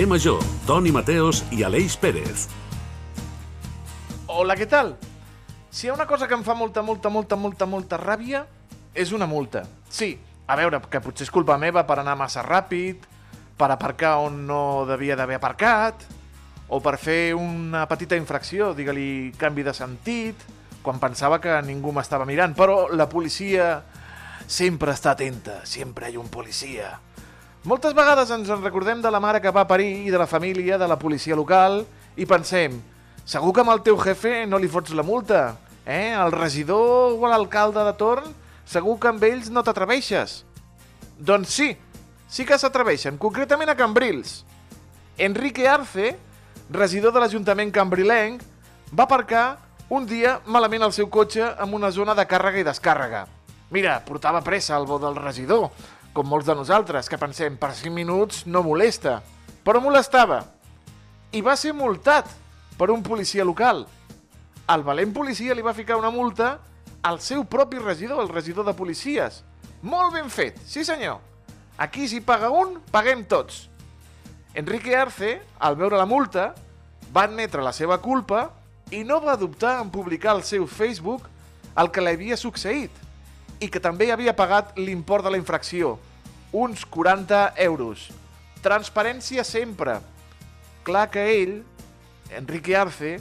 Carrer Major, Toni Mateos i Aleix Pérez. Hola, què tal? Si hi ha una cosa que em fa molta, molta, molta, molta, molta ràbia, és una multa. Sí, a veure, que potser és culpa meva per anar massa ràpid, per aparcar on no devia d'haver aparcat, o per fer una petita infracció, digue-li canvi de sentit, quan pensava que ningú m'estava mirant, però la policia sempre està atenta, sempre hi ha un policia. Moltes vegades ens en recordem de la mare que va parir i de la família de la policia local i pensem, segur que amb el teu jefe no li fots la multa, eh? El regidor o l'alcalde de torn, segur que amb ells no t'atreveixes. Doncs sí, sí que s'atreveixen, concretament a Cambrils. Enrique Arce, regidor de l'Ajuntament cambrilenc, va aparcar un dia malament el seu cotxe en una zona de càrrega i descàrrega. Mira, portava pressa el bo del regidor, com molts de nosaltres, que pensem, per 5 minuts no molesta. Però molestava. I va ser multat per un policia local. El valent policia li va ficar una multa al seu propi regidor, el regidor de policies. Molt ben fet, sí senyor. Aquí si paga un, paguem tots. Enrique Arce, al veure la multa, va admetre la seva culpa i no va dubtar en publicar al seu Facebook el que li havia succeït i que també havia pagat l'import de la infracció, uns 40 euros. Transparència sempre. Clar que ell, Enrique Arce,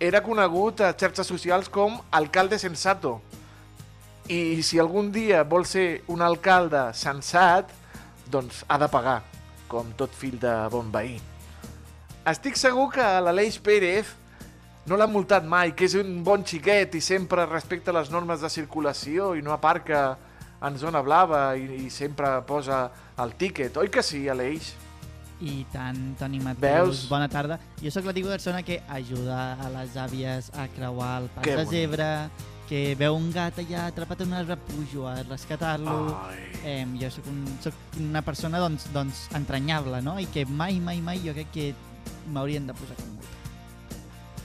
era conegut a xarxes socials com alcalde sensato. I si algun dia vol ser un alcalde sensat, doncs ha de pagar, com tot fill de bon veí. Estic segur que l'Aleix Pérez no l'ha multat mai, que és un bon xiquet i sempre respecta les normes de circulació i no aparca en zona blava i, i sempre posa el tíquet. Oi que sí, Aleix? I tant, Toni Mateus, Veus? bona tarda. Jo sóc la típica persona que ajuda a les àvies a creuar el pas Que de bonic. zebra, que veu un gat allà atrapat en un arbre, pujo a rescatar-lo. Ai. Eh, jo sóc, un, sóc una persona doncs, doncs, entranyable, no? I que mai, mai, mai jo crec que m'haurien de posar com.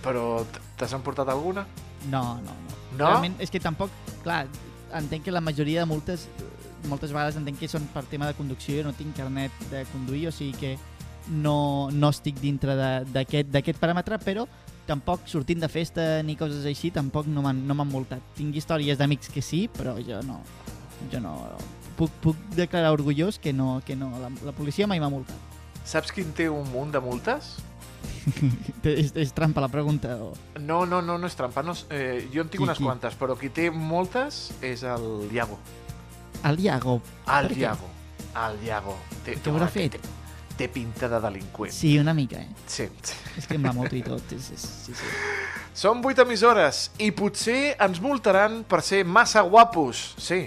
Però t'has emportat alguna? No, no, no. No? Realment, és que tampoc... Clar, entenc que la majoria de multes, moltes vegades entenc que són per tema de conducció, jo no tinc carnet de conduir, o sigui que no, no estic dintre d'aquest paràmetre, però tampoc sortint de festa ni coses així, tampoc no m'han no multat. Tinc històries d'amics que sí, però jo no. Jo no... Puc, puc declarar orgullós que no, que no la, la policia mai m'ha multat. Saps quin té un munt de multes? és, és trampa la pregunta. O... No, no, no, no és trampa. No, eh, jo en tinc Qui, unes qui? quantes, però qui té moltes és el Iago. El Iago. El? Iago. El Iago. Té, Què haurà fet? Té, té pinta de delinqüent. Sí, una mica, eh? sí. És que em la moto i tot. És, és, sí, sí. Són 8 emissores i potser ens multaran per ser massa guapos, sí.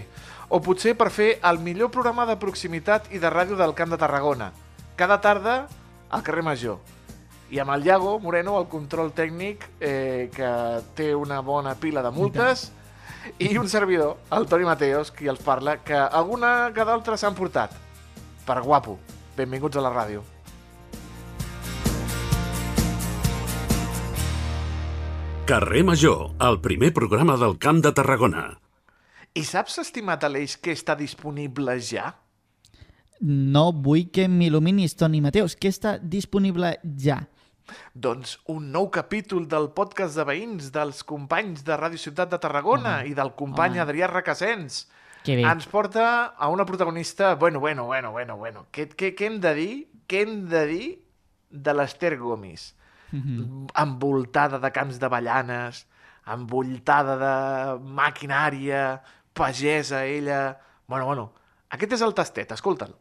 O potser per fer el millor programa de proximitat i de ràdio del Camp de Tarragona. Cada tarda al carrer Major. I amb el Iago Moreno, el control tècnic, eh, que té una bona pila de multes, i un servidor, el Toni Mateos, qui els parla, que alguna que d'altres s'han portat. Per guapo. Benvinguts a la ràdio. Carrer Major, el primer programa del Camp de Tarragona. I saps, estimat Aleix, que està disponible ja? No vull que m'il·luminis, Toni Mateus, que està disponible ja. Doncs un nou capítol del podcast de veïns dels companys de Ràdio Ciutat de Tarragona i del company home. Adrià bé. Ens porta a una protagonista... Bueno, bueno, bueno, bueno, bueno. Què, què, què hem de dir? Què hem de dir de l'Ester Gomis? Mhm. Envoltada de camps d'avellanes, envoltada de maquinària, pagesa, ella... Bueno, bueno, aquest és el tastet, escolta'l.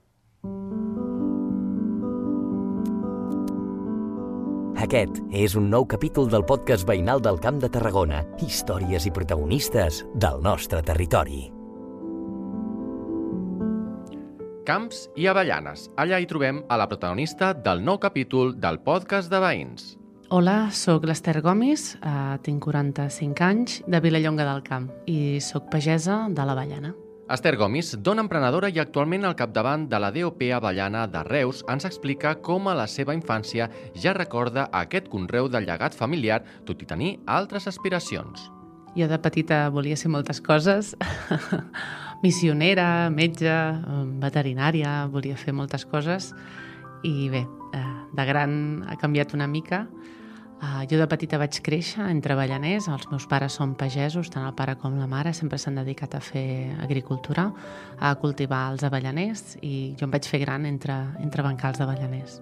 Aquest és un nou capítol del podcast veïnal del Camp de Tarragona. Històries i protagonistes del nostre territori. Camps i Avellanes. Allà hi trobem a la protagonista del nou capítol del podcast de veïns. Hola, sóc l'Ester Gomis, eh, tinc 45 anys, de Vilallonga del Camp i sóc pagesa de l'Avellana. Esther Gomis, dona emprenedora i actualment al capdavant de la DOP Avellana de Reus, ens explica com a la seva infància ja recorda aquest conreu del llegat familiar, tot i tenir altres aspiracions. Jo de petita volia ser moltes coses. Missionera, metge, veterinària, volia fer moltes coses. I bé, eh, de gran ha canviat una mica. Uh, jo de petita vaig créixer entre avellaners, els meus pares són pagesos, tant el pare com la mare sempre s'han dedicat a fer agricultura, a cultivar els avellaners i jo em vaig fer gran entre, entre bancals d'avellaners.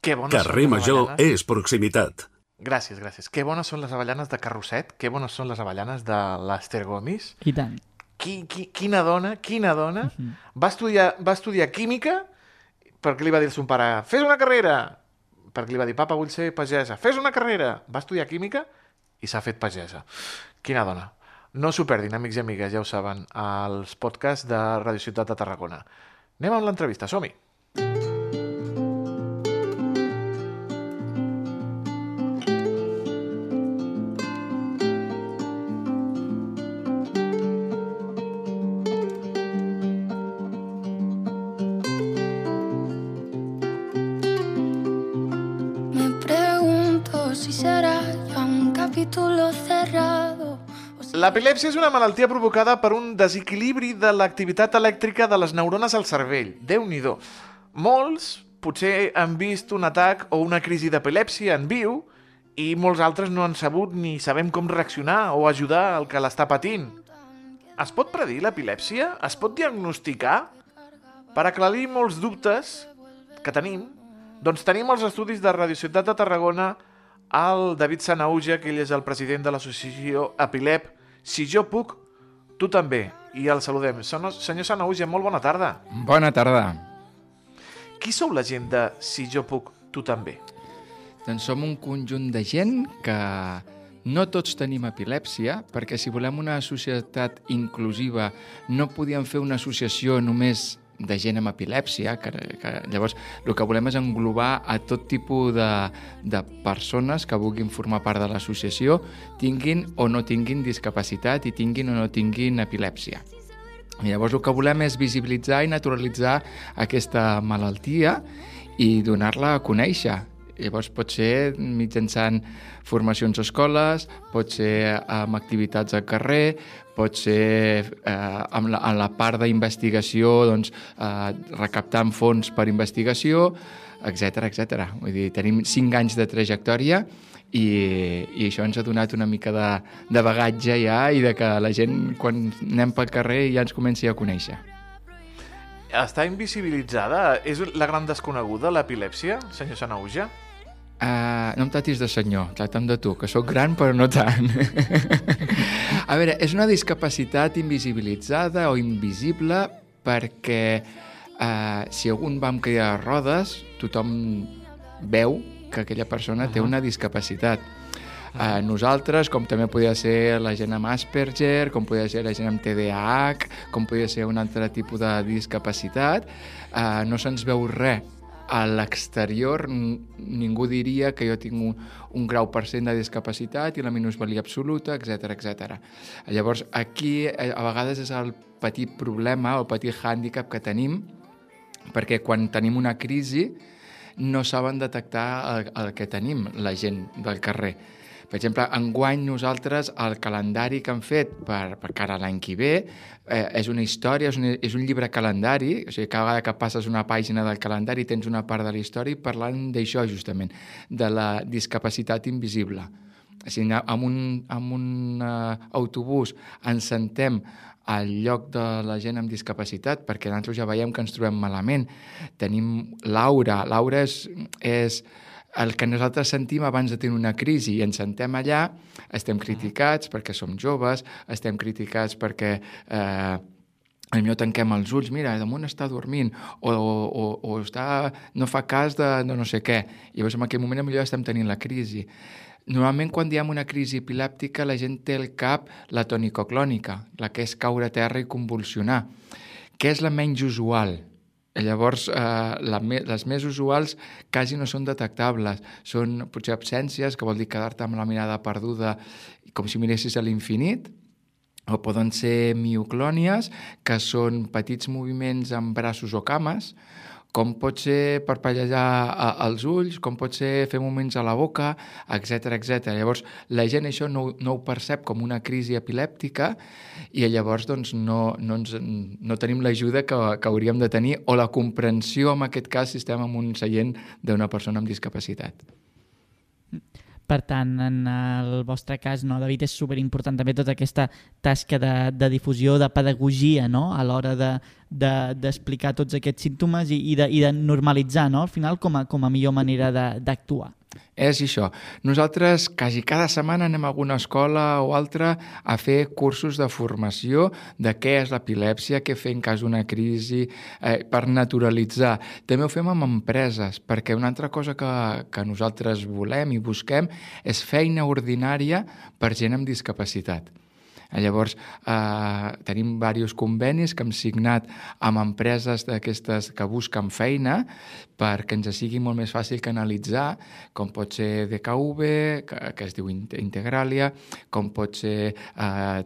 Que bones Carrer són les Major avellanes. és proximitat. Gràcies, gràcies. Que bones són les avellanes de Carrosset, que bones són les avellanes de l'Ester Gomis. I tant. Qui, qui, quina dona, quina dona. Mhm. va, estudiar, va estudiar química perquè li va dir a son pare, fes una carrera! Perquè li va dir, papa, vull ser pagesa. Fes una carrera! Va estudiar química i s'ha fet pagesa. Quina dona. No s'ho perdin, amics i amigues, ja ho saben, als podcasts de Radio Ciutat de Tarragona. Anem amb l'entrevista, som-hi! Me si será ya un capítulo cerrado. L'epilèpsia és una malaltia provocada per un desequilibri de l'activitat elèctrica de les neurones al cervell. déu nhi Molts potser han vist un atac o una crisi d'epilèpsia en viu i molts altres no han sabut ni sabem com reaccionar o ajudar al que l'està patint. Es pot predir l'epilèpsia? Es pot diagnosticar? Per aclarir molts dubtes que tenim, doncs tenim els estudis de Radio Ciutat de Tarragona el David Sanauja, que ell és el president de l'associació Epilep. Si jo puc, tu també. I el saludem. Senyor Sanauja, molt bona tarda. Bona tarda. Qui sou la gent de Si jo puc, tu també? Doncs som un conjunt de gent que no tots tenim epilèpsia, perquè si volem una societat inclusiva no podíem fer una associació només de gent amb epilèpsia, que, que llavors el que volem és englobar a tot tipus de, de persones que vulguin formar part de l'associació, tinguin o no tinguin discapacitat i tinguin o no tinguin epilèpsia. I llavors el que volem és visibilitzar i naturalitzar aquesta malaltia i donar-la a conèixer. Llavors pot ser mitjançant formacions a escoles, pot ser amb activitats al carrer, pot ser eh, amb, la, amb la part d'investigació, doncs, eh, recaptant fons per investigació, etc etc. Vull dir, tenim cinc anys de trajectòria i, i això ens ha donat una mica de, de bagatge ja i de que la gent, quan anem pel carrer, ja ens comenci a conèixer. Està invisibilitzada? És la gran desconeguda, l'epilèpsia, senyor Sanauja? Uh, no em tratis de senyor, tracta'm de tu, que sóc gran però no tant. a veure, és una discapacitat invisibilitzada o invisible perquè uh, si algun va amb cadira de rodes, tothom veu que aquella persona uh -huh. té una discapacitat. Uh, nosaltres, com també podia ser la gent amb Asperger, com podia ser la gent amb TDAH, com podia ser un altre tipus de discapacitat, uh, no se'ns veu res a l'exterior ningú diria que jo tinc un, un grau per cent de discapacitat i la minusvalia absoluta, etc etc. Llavors, aquí eh, a vegades és el petit problema, el petit hàndicap que tenim, perquè quan tenim una crisi no saben detectar el, el que tenim, la gent del carrer. Per exemple, enguany nosaltres el calendari que hem fet per, per cara a l'any que ve eh, és una història, és un, és un llibre calendari, o sigui, cada vegada que passes una pàgina del calendari tens una part de la història parlant d'això justament, de la discapacitat invisible. O sigui, amb un, amb un uh, autobús ens sentem al lloc de la gent amb discapacitat, perquè nosaltres ja veiem que ens trobem malament. Tenim Laura. Laura és, és el que nosaltres sentim abans de tenir una crisi i ens sentem allà, estem criticats perquè som joves, estem criticats perquè eh, potser tanquem els ulls, mira, damunt està dormint, o, o, o està, no fa cas de, de no sé què. I llavors en aquell moment potser estem tenint la crisi. Normalment quan diem una crisi epilèptica la gent té al cap la tonicoclònica, la que és caure a terra i convulsionar què és la menys usual? Llavors, eh, la, me, les més usuals quasi no són detectables. Són potser absències, que vol dir quedar-te amb la mirada perduda com si miressis a l'infinit, o poden ser mioclònies, que són petits moviments amb braços o cames, com pot ser parpellejar els ulls, com pot ser fer moments a la boca, etc etc. Llavors, la gent això no, no ho percep com una crisi epilèptica i llavors doncs, no, no, ens, no tenim l'ajuda que, que hauríem de tenir o la comprensió, en aquest cas, si estem en un seient d'una persona amb discapacitat. Per tant, en el vostre cas, no, David, és superimportant també tota aquesta tasca de, de difusió, de pedagogia, no?, a l'hora d'explicar de, de, tots aquests símptomes i, i, de, i de normalitzar, no?, al final, com a, com a millor manera d'actuar. És això. Nosaltres quasi cada setmana anem a alguna escola o altra a fer cursos de formació de què és l'epilèpsia, què fer en cas d'una crisi, eh, per naturalitzar. També ho fem amb empreses, perquè una altra cosa que, que nosaltres volem i busquem és feina ordinària per gent amb discapacitat. Llavors, eh, tenim diversos convenis que hem signat amb empreses d'aquestes que busquen feina perquè ens sigui molt més fàcil canalitzar, com pot ser DKV, que, que es diu Integralia, com pot ser eh,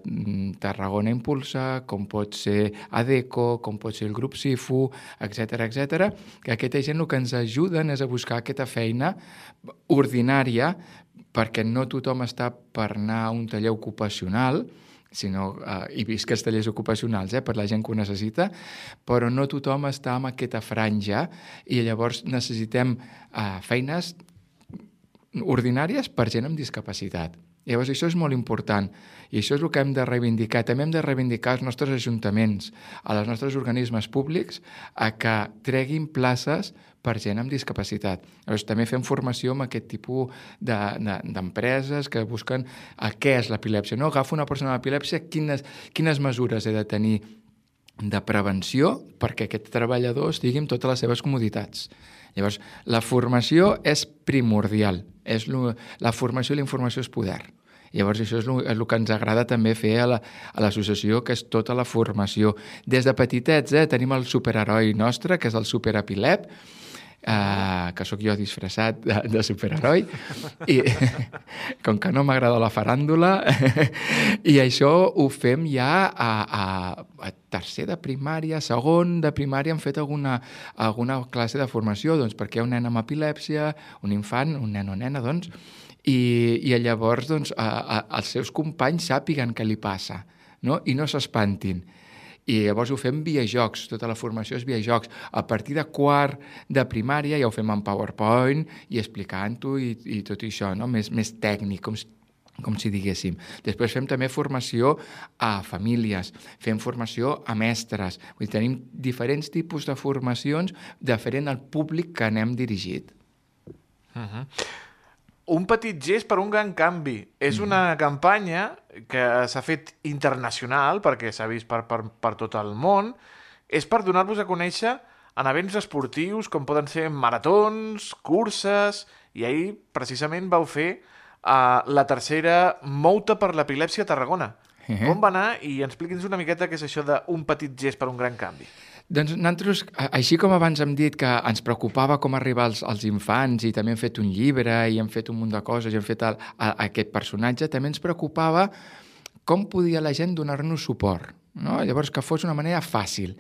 Tarragona Impulsa, com pot ser ADECO, com pot ser el grup SIFU, etc etc. que aquesta gent el que ens ajuden és a buscar aquesta feina ordinària perquè no tothom està per anar a un taller ocupacional, sinó, eh, i visc els tallers ocupacionals eh, per la gent que ho necessita, però no tothom està en aquesta franja i llavors necessitem eh, feines ordinàries per gent amb discapacitat. Llavors, això és molt important i això és el que hem de reivindicar. També hem de reivindicar els nostres ajuntaments, a els nostres organismes públics, a que treguin places per gent amb discapacitat. Llavors, també fem formació amb aquest tipus d'empreses de, de, que busquen a què és l'epilèpsia. No? Agafo una persona amb epilèpsia, quines, quines mesures he de tenir de prevenció perquè aquest treballador estigui amb totes les seves comoditats. Llavors, la formació és primordial. És lo, la formació i la informació és poder. Llavors, això és el, que ens agrada també fer a l'associació, la, que és tota la formació. Des de petitets eh, tenim el superheroi nostre, que és el superepilep, Uh, que sóc jo disfressat de, de superheroi i com que no m'agrada la faràndula i això ho fem ja a, a, a tercer de primària, segon de primària hem fet alguna, alguna classe de formació doncs, perquè hi ha un nen amb epilèpsia un infant, un nen o nena doncs, i, i llavors doncs, a, a, els seus companys sàpiguen què li passa no? i no s'espantin i llavors ho fem via jocs, tota la formació és via jocs. A partir de quart de primària ja ho fem en PowerPoint i explicant-ho i, i tot això, no? més, més tècnic, com, com si diguéssim. Després fem també formació a famílies, fem formació a mestres. Vull dir, tenim diferents tipus de formacions diferent al públic que anem dirigit. Uh -huh. Un petit gest per un gran canvi. És mm. una campanya que s'ha fet internacional, perquè s'ha vist per, per, per tot el món, és per donar-vos a conèixer en events esportius com poden ser maratons, curses, i ahir precisament vau fer uh, la tercera Mouta per l'epilèpsia a Tarragona. Uh -huh. Com va anar? I expliqui'ns una miqueta què és això d'un petit gest per un gran canvi. Doncs nosaltres, així com abans hem dit que ens preocupava com arribar als, als infants i també hem fet un llibre i hem fet un munt de coses i hem fet el, a, a aquest personatge, també ens preocupava com podia la gent donar-nos suport. No? Llavors, que fos una manera fàcil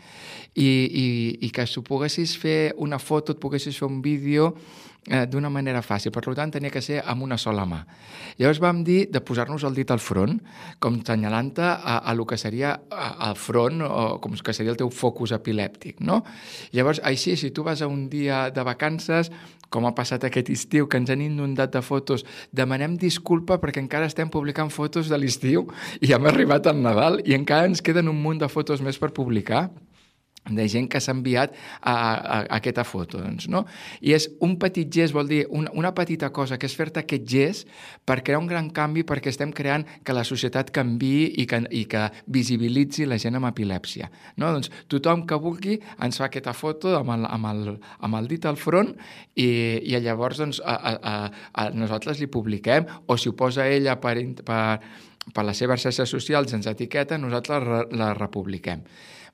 i, i, i que si poguessis fer una foto, et poguessis fer un vídeo eh, d'una manera fàcil. Per tant, tenia que ser amb una sola mà. Llavors vam dir de posar-nos el dit al front, com senyalant-te a, a lo que seria al front o com que seria el teu focus epilèptic. No? Llavors, així, si tu vas a un dia de vacances, com ha passat aquest estiu, que ens han inundat de fotos, demanem disculpa perquè encara estem publicant fotos de l'estiu i hem arribat al Nadal i encara ens queden un munt de fotos més per publicar de gent que s'ha enviat a, a, a aquesta foto. Doncs, no? I és un petit gest, vol dir, una, una petita cosa, que és fer-te aquest gest per crear un gran canvi perquè estem creant que la societat canvi i que, i que visibilitzi la gent amb epilèpsia. No? Doncs tothom que vulgui ens fa aquesta foto amb el, amb el, amb el dit al front i, i llavors doncs, a, a, a, a nosaltres li publiquem o si ho posa ella per, per, per les seves xarxes socials ens etiqueta, nosaltres la, la republiquem.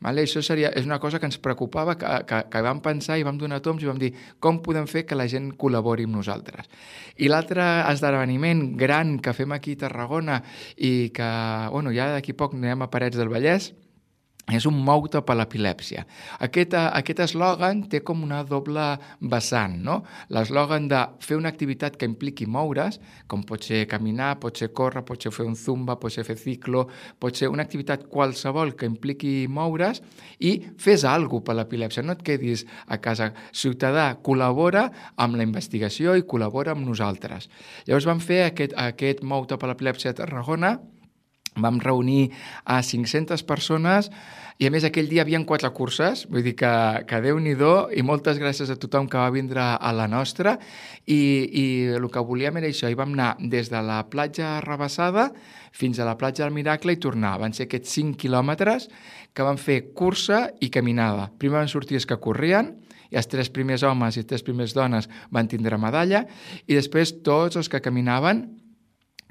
Vale? Això seria, és una cosa que ens preocupava, que, que, que vam pensar i vam donar toms i vam dir com podem fer que la gent col·labori amb nosaltres. I l'altre esdeveniment gran que fem aquí a Tarragona i que, bueno, ja d'aquí poc anem a Parets del Vallès, és un mou-te per l'epilèpsia. Aquest, eh, aquest eslògan té com una doble vessant, no? L'eslògan de fer una activitat que impliqui moure's, com pot ser caminar, pot ser córrer, pot ser fer un zumba, pot ser fer ciclo, pot ser una activitat qualsevol que impliqui moure's i fes alguna per l'epilèpsia. No et quedis a casa. Ciutadà, col·labora amb la investigació i col·labora amb nosaltres. Llavors vam fer aquest, aquest mou-te per l'epilèpsia a Tarragona, vam reunir a 500 persones i a més aquell dia havien quatre curses, vull dir que, que Déu-n'hi-do i moltes gràcies a tothom que va vindre a la nostra i, i el que volíem era això, i vam anar des de la platja Rebassada fins a la platja del Miracle i tornar. Van ser aquests 5 quilòmetres que van fer cursa i caminada. Primer van sortir els que corrien, i els tres primers homes i les tres primers dones van tindre medalla i després tots els que caminaven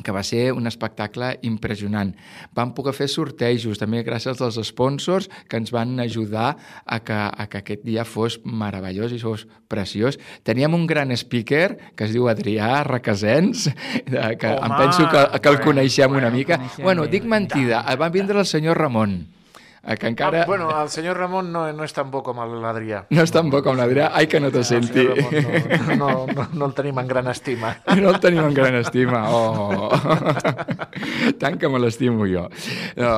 que va ser un espectacle impressionant. Vam poder fer sortejos, també gràcies als sponsors que ens van ajudar a que, a que aquest dia fos meravellós i fos preciós. Teníem un gran speaker que es diu Adrià Requesens, que Home, em penso que, que el coneixem una mica. Bueno, dic mentida, va vindre el senyor Ramon que encara... Ah, bueno, el senyor Ramon no, no és tan bo com l'Adrià. No és tan bo com l'Adrià? Ai, que no te senti. No, no, no, no el tenim en gran estima. No el tenim en gran estima, oh. Tant que me l'estimo jo. No,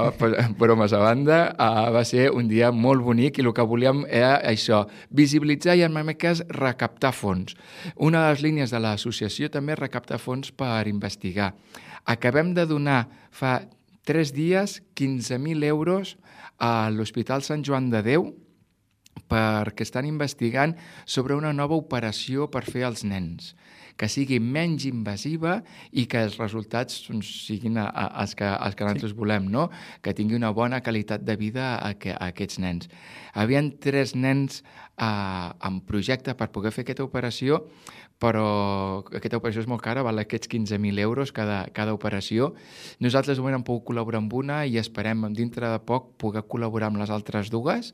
però, més a banda, uh, va ser un dia molt bonic i el que volíem era això, visibilitzar i en el cas recaptar fons. Una de les línies de l'associació també és recaptar fons per investigar. Acabem de donar fa tres dies 15.000 euros a l'Hospital Sant Joan de Déu perquè estan investigant sobre una nova operació per fer als nens que sigui menys invasiva i que els resultats doncs, siguin a, a, els, que, els que nosaltres sí. volem, no? que tingui una bona qualitat de vida a, que, a aquests nens. Havien tres nens uh, en projecte per poder fer aquesta operació, però aquesta operació és molt cara, val aquests 15.000 euros cada, cada operació. Nosaltres moment hem pogut col·laborar amb una i esperem dintre de poc poder col·laborar amb les altres dues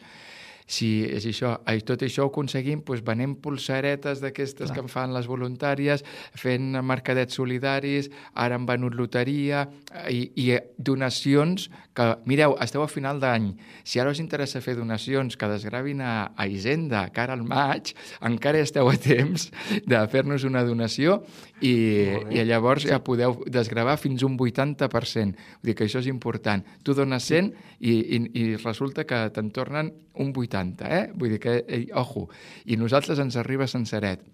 si és això, i tot això ho aconseguim doncs, venent pulsaretes d'aquestes que en fan les voluntàries, fent mercadets solidaris, ara han venut loteria i, i donacions que, mireu, esteu a final d'any, si ara us interessa fer donacions que desgravin a, a Hisenda cara al maig, encara esteu a temps de fer-nos una donació i, i llavors ja podeu desgravar fins un 80%. Vull dir que això és important. Tu dones 100 i, i, i resulta que te'n tornen un 80, eh? Vull dir que, eh, ojo, i nosaltres ens arriba senceret.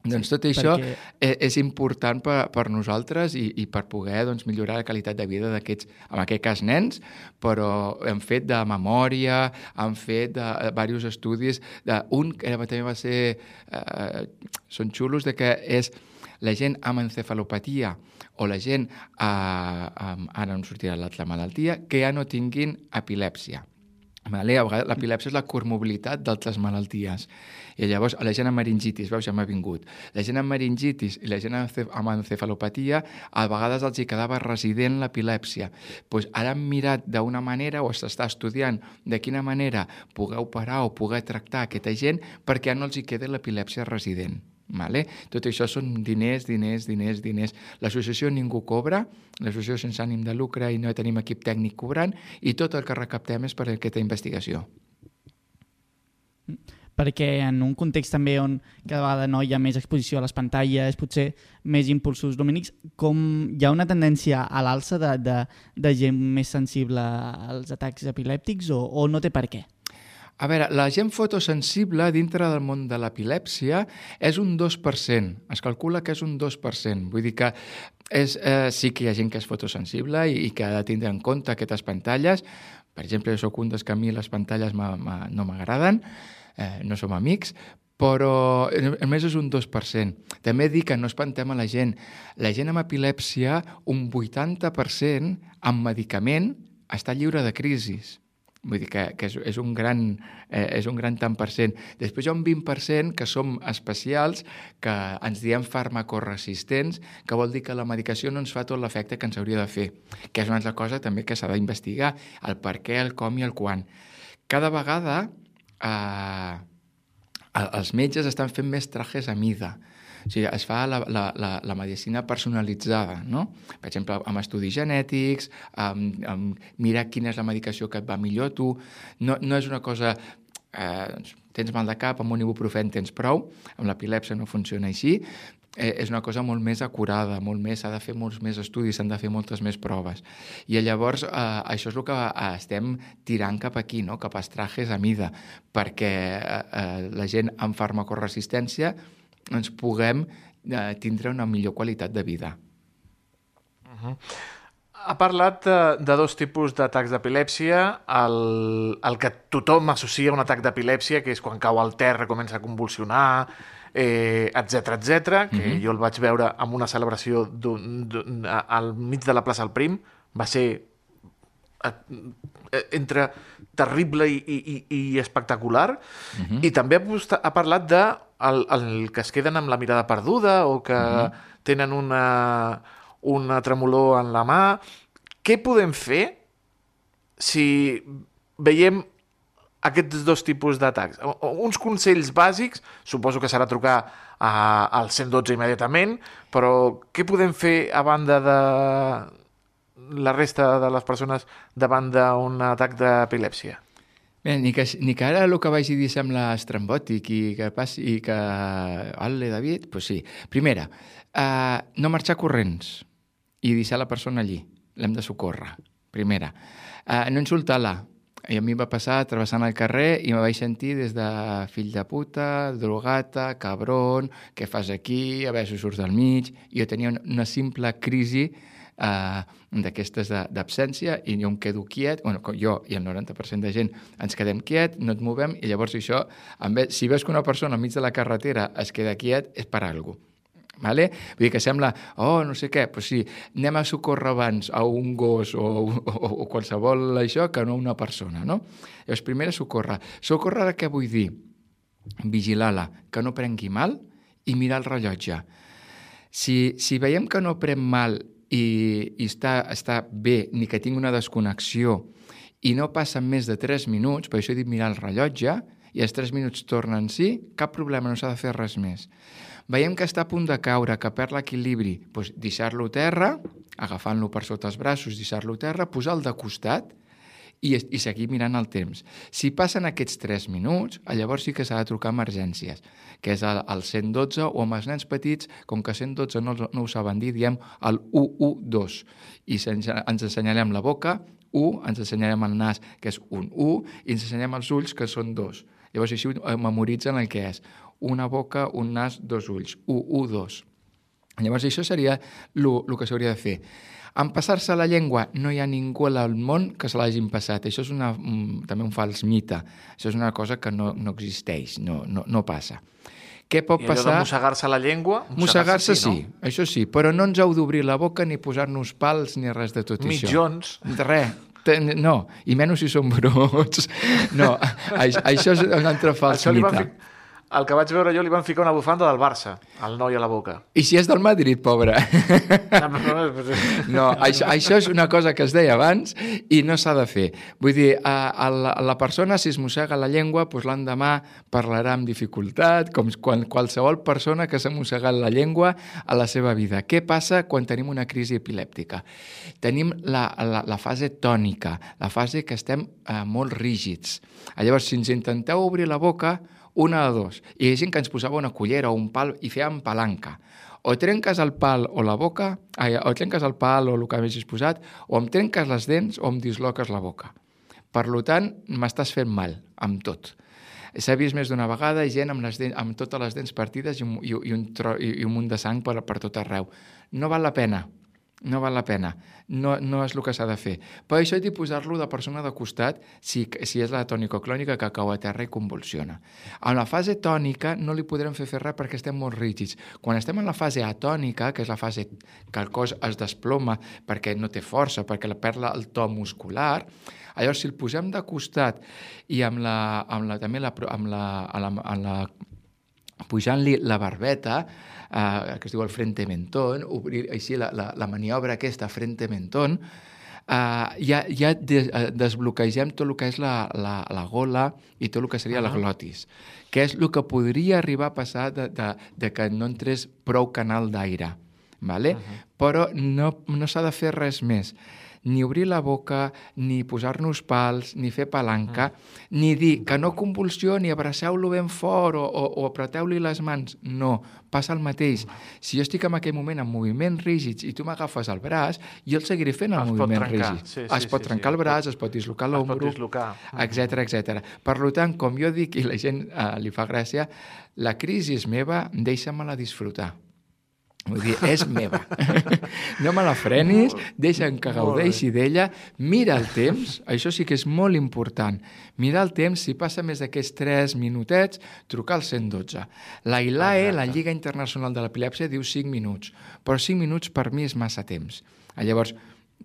Doncs tot això perquè... és, és important per, per nosaltres i, i per poder doncs, millorar la qualitat de vida d'aquests, en aquest cas nens, però hem fet de memòria, hem fet de, de diversos estudis, de, un que també va ser, eh, són xulos, de que és la gent amb encefalopatia o la gent, eh, amb, ara no sortirà l'altra malaltia, que ja no tinguin epilèpsia. Vale? A vegades l'epilèpsia és la comorbilitat d'altres malalties. I llavors, la gent amb meningitis, veus, ja m'ha vingut. La gent amb meningitis i la gent amb encefalopatia, a vegades els hi quedava resident l'epilèpsia. Pues ara han mirat d'una manera, o s'està estudiant de quina manera poder operar o poder tractar aquesta gent perquè no els hi queda l'epilèpsia resident. Vale? Tot això són diners, diners, diners, diners. L'associació ningú cobra, l'associació sense ànim de lucre i no tenim equip tècnic cobrant i tot el que recaptem és per aquesta investigació. Perquè en un context també on cada vegada no hi ha més exposició a les pantalles, potser més impulsos lumínics, com hi ha una tendència a l'alça de, de, de gent més sensible als atacs epilèptics o, o no té per què? A veure, la gent fotosensible dintre del món de l'epilèpsia és un 2%. Es calcula que és un 2%. Vull dir que és, eh, sí que hi ha gent que és fotosensible i, i que ha de tindre en compte aquestes pantalles. Per exemple, jo soc un dels que a mi les pantalles no m'agraden, eh, no som amics, però només és un 2%. També dic que no espantem a la gent. La gent amb epilèpsia, un 80% amb medicament està lliure de crisis Vull dir que, que és, és, un gran, eh, és un gran tant per cent. Després hi ha un 20% que som especials, que ens diem farmacoresistents, que vol dir que la medicació no ens fa tot l'efecte que ens hauria de fer, que és una altra cosa també que s'ha d'investigar, el per què, el com i el quan. Cada vegada eh, els metges estan fent més trajes a mida, o sigui, es fa la, la, la, la medicina personalitzada, no? Per exemple, amb estudis genètics, amb, amb mirar quina és la medicació que et va millor a tu. No, no és una cosa... Eh, tens mal de cap, amb un ibuprofen tens prou, amb l'epilèpsia no funciona així, eh, és una cosa molt més acurada, molt més, s'ha de fer molts més estudis, s'han de fer moltes més proves. I llavors eh, això és el que eh, estem tirant cap aquí, no? cap a trajes a mida, perquè eh, eh, la gent amb farmacoresistència ens puguem eh, tindre una millor qualitat de vida. Uh -huh. Ha parlat de, de dos tipus d'atacs d'epilèpsia. El, el que tothom associa a un atac d'epilèpsia, que és quan cau al terra, comença a convulsionar, eh, etc etc, que uh -huh. jo el vaig veure en una celebració al mig de la plaça del Prim. Va ser eh, entre terrible i, i, i espectacular. Uh -huh. I també ha, ha parlat de el, el que es queden amb la mirada perduda o que uh -huh. tenen una, una tremolor en la mà. Què podem fer si veiem aquests dos tipus d'atacs? Uns consells bàsics, suposo que serà trucar a, al 112 immediatament, però què podem fer a banda de la resta de les persones davant d'un atac d'epilèpsia? Bé, ni que, ni que ara el que vaig dir sembla estrambòtic i que passi i que... Ole, David? Doncs pues sí. Primera, uh, no marxar corrents i deixar la persona allí. L'hem de socórrer. Primera. Uh, no insultar-la. I a mi va passar travessant el carrer i me vaig sentir des de fill de puta, drogata, cabron, què fas aquí, a veure si surts del mig... I jo tenia una simple crisi eh, d'aquestes d'absència i jo em quedo quiet, bueno, jo i el 90% de gent ens quedem quiet, no et movem i llavors això, vez, si veus que una persona al mig de la carretera es queda quiet és per alguna cosa. Vale? Vull dir que sembla, oh, no sé què, però sí, anem a socórrer abans a un gos o, o, o qualsevol això que no una persona, no? Llavors, primer socórrer. Socórrer què vull dir? Vigilar-la, que no prengui mal i mirar el rellotge. Si, si veiem que no pren mal i, i està, està bé, ni que tingui una desconnexió i no passen més de 3 minuts, per això he dit mirar el rellotge, i els 3 minuts tornen sí, cap problema, no s'ha de fer res més. Veiem que està a punt de caure, que perd l'equilibri, doncs deixar-lo a terra, agafant-lo per sota els braços, deixar-lo a terra, posar-lo de costat i, i seguir mirant el temps. Si passen aquests 3 minuts, llavors sí que s'ha de trucar a emergències, que és el, el 112 o amb els nens petits, com que 112 no, no ho saben dir, diem el 112 i ens, assenyalem la boca, 1, ens assenyalem el nas, que és un 1, i ens assenyalem els ulls, que són 2. Llavors així memoritzen el que és una boca, un nas, dos ulls, 1, 1, 2. Llavors això seria el que s'hauria de fer. En passar-se la llengua no hi ha ningú al món que se l'hagin passat. Això és una, un, també un fals mite. Això és una cosa que no, no existeix, no, no, no passa. Què pot I passar? de mossegar-se la llengua? Mossegar-se sí, sí, no? això sí, però no ens heu d'obrir la boca ni posar-nos pals ni res de tot Mitjons. això. Res. No, i menys si són bruts. No, això és un altre fals Això mite. fi... El que vaig veure jo li van ficar una bufanda del Barça, al noi a la boca. I si és del Madrid, pobre? No, això, això és una cosa que es deia abans i no s'ha de fer. Vull dir, a, a, la, a la persona, si es mossega la llengua, doncs l'endemà parlarà amb dificultat, com quan, qualsevol persona que s'ha mossegat la llengua a la seva vida. Què passa quan tenim una crisi epilèptica? Tenim la, la, la fase tònica, la fase que estem eh, molt rígids. Llavors, si ens intenteu obrir la boca, una de dos. I hi ha gent que ens posava una cullera o un pal i fèiem palanca. O trenques el pal o la boca, ai, o trenques el pal o el que hagis posat, o em trenques les dents o em disloques la boca. Per tant, m'estàs fent mal amb tot. S'ha vist més d'una vegada gent amb, les dents, amb totes les dents partides i un, i, i, un, tro, i un munt de sang per, per tot arreu. No val la pena. No val la pena. No, no és el que s'ha de fer. Per això he de posar-lo de persona de costat si, si és la tònico-clònica que cau a terra i convulsiona. En la fase tònica no li podrem fer fer res perquè estem molt rígids. Quan estem en la fase atònica, que és la fase que el cos es desploma perquè no té força, perquè la perd el to muscular, llavors si el posem de costat i amb la, amb la, també la, amb la, amb la, amb la pujant-li la barbeta, eh, que es diu el frente mentón, obrir així la, la, la maniobra aquesta frente mentón, eh, ja, ja des, eh, desbloquegem tot el que és la, la, la gola i tot el que seria -huh. la glotis, que és el que podria arribar a passar de, de, de que no entrés prou canal d'aire. Vale? Uh -huh. Però no, no s'ha de fer res més ni obrir la boca, ni posar-nos pals, ni fer palanca, mm. ni dir que no convulsioni, abraceu-lo ben fort o, o, o apreteu-li les mans. No, passa el mateix. Si jo estic en aquell moment en moviments rígids i tu m'agafes el braç, jo el seguiré fent en moviments rígids. Sí, sí, es pot sí, trencar sí, el braç, es pot dislocar l'ombro, etc etc. Per tant, com jo dic, i la gent eh, li fa gràcia, la crisi és meva, deixa-me-la disfrutar. Vull dir, és meva. no me la frenis, deixa'm que gaudeixi d'ella, mira el temps, això sí que és molt important. Mira el temps, si passa més d'aquests 3 minutets, trucar al 112. La ILAE, Exacte. la Lliga Internacional de l'Epilèpsia, diu 5 minuts, però 5 minuts per mi és massa temps. Llavors,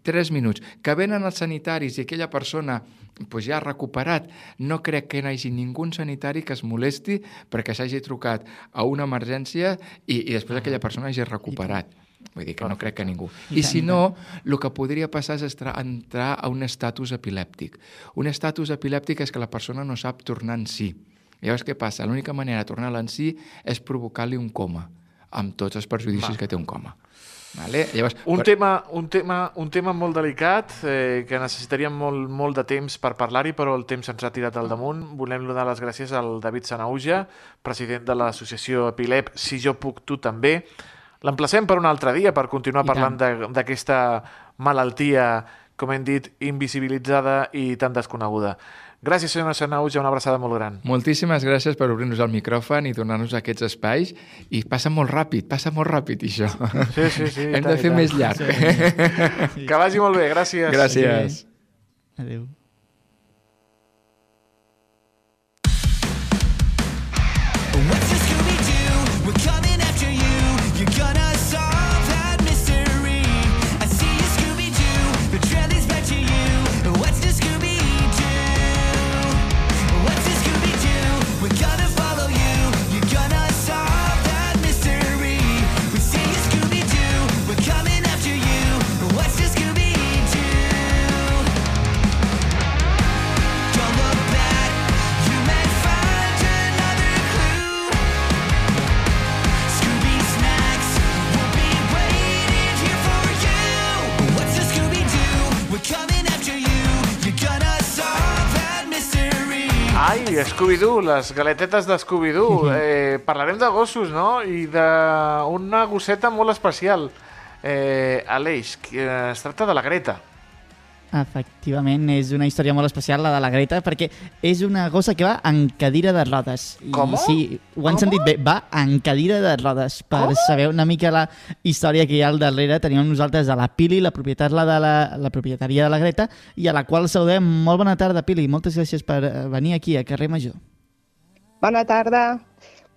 3 minuts. Que venen els sanitaris i aquella persona pues ja ha recuperat, no crec que hi hagi ningú sanitari que es molesti perquè s'hagi trucat a una emergència i, i després aquella persona hagi recuperat. Vull dir que no crec que ningú. I si no, el que podria passar és entrar a un estatus epilèptic. Un estatus epilèptic és que la persona no sap tornar en si. Llavors, què passa? L'única manera de tornar en si és provocar-li un coma, amb tots els perjudicis Va. que té un coma. Vale? Llavors, un, per... tema, un, tema, un tema molt delicat eh, que necessitaríem molt, molt de temps per parlar-hi, però el temps ens ha tirat al damunt. Volem donar les gràcies al David Sanauja, president de l'associació Epilep, Si jo puc, tu també. L'emplacem per un altre dia per continuar I parlant d'aquesta malaltia, com hem dit, invisibilitzada i tan desconeguda. Gràcies, senyora Sanauja, una abraçada molt gran. Moltíssimes gràcies per obrir-nos el micròfon i donar-nos aquests espais. I passa molt ràpid, passa molt ràpid, això. Sí, sí, sí. Hem de fer més llarg. Sí. Que vagi molt bé, gràcies. Gràcies. Sí. Adéu. Scooby-Doo, les galetetes de Scooby-Doo. Eh, parlarem de gossos, no? I d'una gosseta molt especial. Eh, Aleix, que es tracta de la Greta. Efectivament, és una història molt especial, la de la Greta, perquè és una gossa que va en cadira de rodes. I Com? Sí, ho han Com? sentit bé, va en cadira de rodes. Per Com? saber una mica la història que hi ha al darrere, tenim nosaltres a la Pili, la propietària de la, la propietària de la Greta, i a la qual saludem. Molt bona tarda, Pili. Moltes gràcies per eh, venir aquí, a Carrer Major. Bona tarda.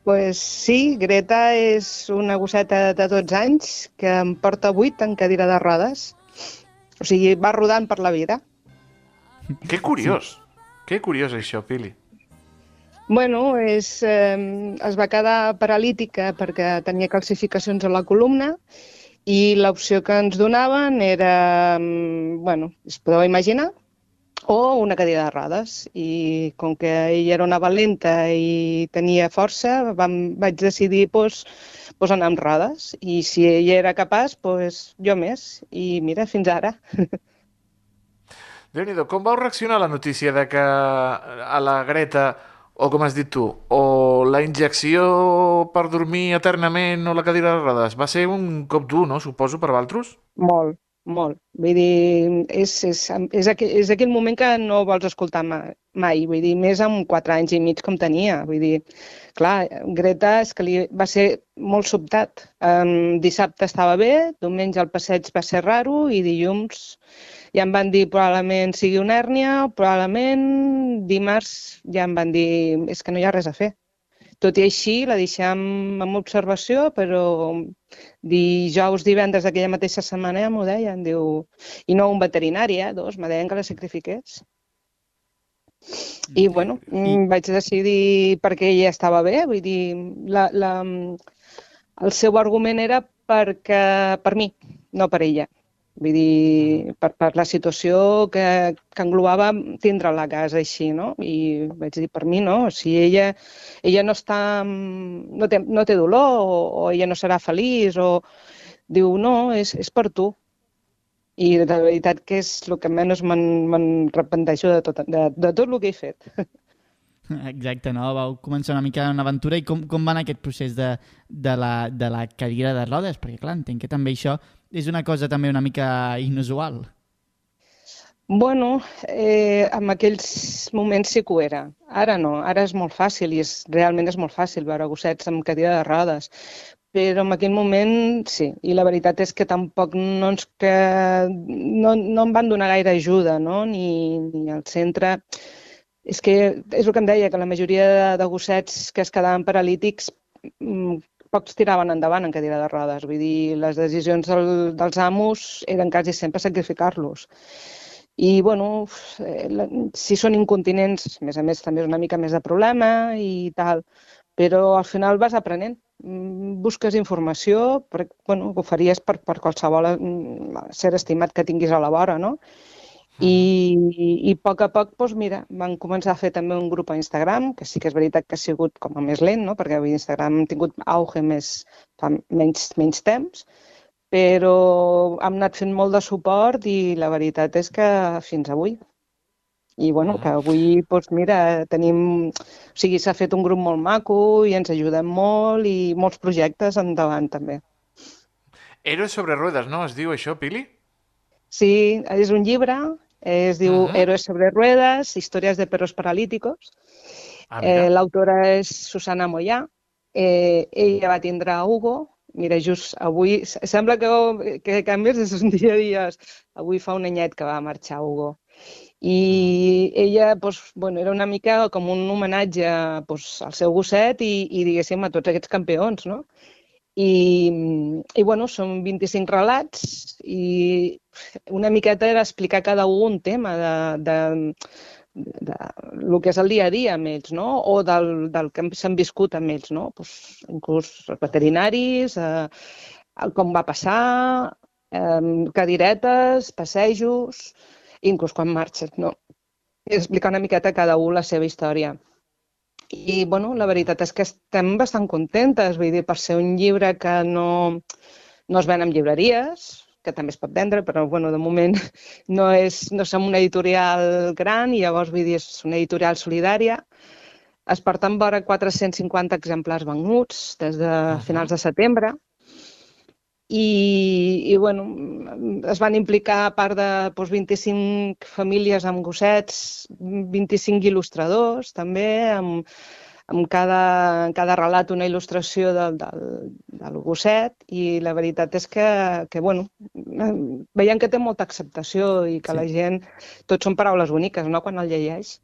Pues sí, Greta és una gosseta de 12 anys que em porta 8 en cadira de rodes o sigui, va rodant per la vida. Que curiós. Sí. Que curiós això, Pili. Bueno, és, eh, es va quedar paralítica perquè tenia calcificacions a la columna i l'opció que ens donaven era, bueno, es podeu imaginar, o una cadira de rodes. I com que ella era una valenta i tenia força, vam, vaig decidir pues, pues anar amb rodes. I si ella era capaç, pues, jo més. I mira, fins ara. déu nhi com vau reaccionar a la notícia de que a la Greta, o com has dit tu, o la injecció per dormir eternament o la cadira de rodes, va ser un cop dur, no? Suposo, per Valtros? Molt, molt. Vull dir, és, és, és, aquell, és aquell moment que no vols escoltar mai, vull dir, més amb quatre anys i mig com tenia. Vull dir, clar, Greta és que li va ser molt sobtat. Um, dissabte estava bé, diumenge el passeig va ser raro i dilluns ja em van dir probablement sigui una hèrnia, probablement dimarts ja em van dir és que no hi ha res a fer. Tot i així, la deixem amb observació, però dijous, divendres d'aquella mateixa setmana ja m'ho deien, diu, i no un veterinari, eh, dos, me deien que la sacrifiqués. I, bueno, I... Mm, vaig decidir perquè ella estava bé, vull dir, la, la, el seu argument era perquè, per mi, no per ella. Vull dir, per, per la situació que, que englobava tindre la casa així, no? I vaig dir, per mi no, si ella, ella no està, no té, no té dolor o, o ella no serà feliç o... Diu, no, és, és per tu. I de veritat que és el que menys me'n repenteixo de tot, de, de tot el que he fet. Exacte, no? Vau començar una mica una aventura i com, com va anar aquest procés de, de, la, de la cadira de rodes? Perquè, clar, entenc que també això és una cosa també una mica inusual. Bueno, eh, en aquells moments sí que ho era. Ara no, ara és molt fàcil i és, realment és molt fàcil veure gossets amb cadira de rodes. Però en aquell moment sí, i la veritat és que tampoc no ens que no, no em van donar gaire ajuda, no? ni, ni al centre. És que és el que em deia, que la majoria de, de gossets que es quedaven paralítics mm, pocs tiraven endavant en cadira de rodes. Vull dir, les decisions del, dels amos eren quasi sempre sacrificar-los. I, bueno, eh, si són incontinents, a més a més, també és una mica més de problema i tal, però al final vas aprenent. Mm, busques informació, per, bueno, ho faries per, per qualsevol mm, ser estimat que tinguis a la vora, no? I, i, a poc a poc, doncs mira, van començar a fer també un grup a Instagram, que sí que és veritat que ha sigut com a més lent, no? perquè avui Instagram ha tingut auge més, fa menys, menys temps, però hem anat fent molt de suport i la veritat és que fins avui. I bueno, que avui, doncs mira, tenim... O sigui, s'ha fet un grup molt maco i ens ajudem molt i molts projectes endavant també. Héroes sobre rodes, no? Es diu això, Pili? Sí, és un llibre es diu uh -huh. Héroes sobre ruedas, històries de perros paralíticos. Ah, eh, L'autora és Susana Moyà. Eh, ella va tindre a Hugo. Mira, just avui... Sembla que, que canvies és un dia a dies. Avui fa un anyet que va marxar Hugo. I ella doncs, bueno, era una mica com un homenatge doncs, al seu gosset i, i diguéssim, a tots aquests campions, no? I, i bueno, són 25 relats i una miqueta era explicar cada un tema de, de, de, lo que és el dia a dia amb ells, no? o del, del que s'han viscut amb ells, no? pues, inclús els veterinaris, eh, com va passar, eh, cadiretes, passejos, inclús quan marxes, no? I explicar una miqueta cada un la seva història. I, bueno, la veritat és que estem bastant contentes, vull dir, per ser un llibre que no, no es ven en llibreries, que també es pot vendre, però, bueno, de moment no, és, no som una editorial gran i llavors, vull dir, és una editorial solidària. Es porten vora 450 exemplars venuts des de finals de setembre i, i bueno, es van implicar a part de doncs, 25 famílies amb gossets, 25 il·lustradors també, amb, amb cada, en cada relat una il·lustració del, del, del gosset i la veritat és que, que bueno, veiem que té molta acceptació i que sí. la gent, tot són paraules boniques, no?, quan el llegeix.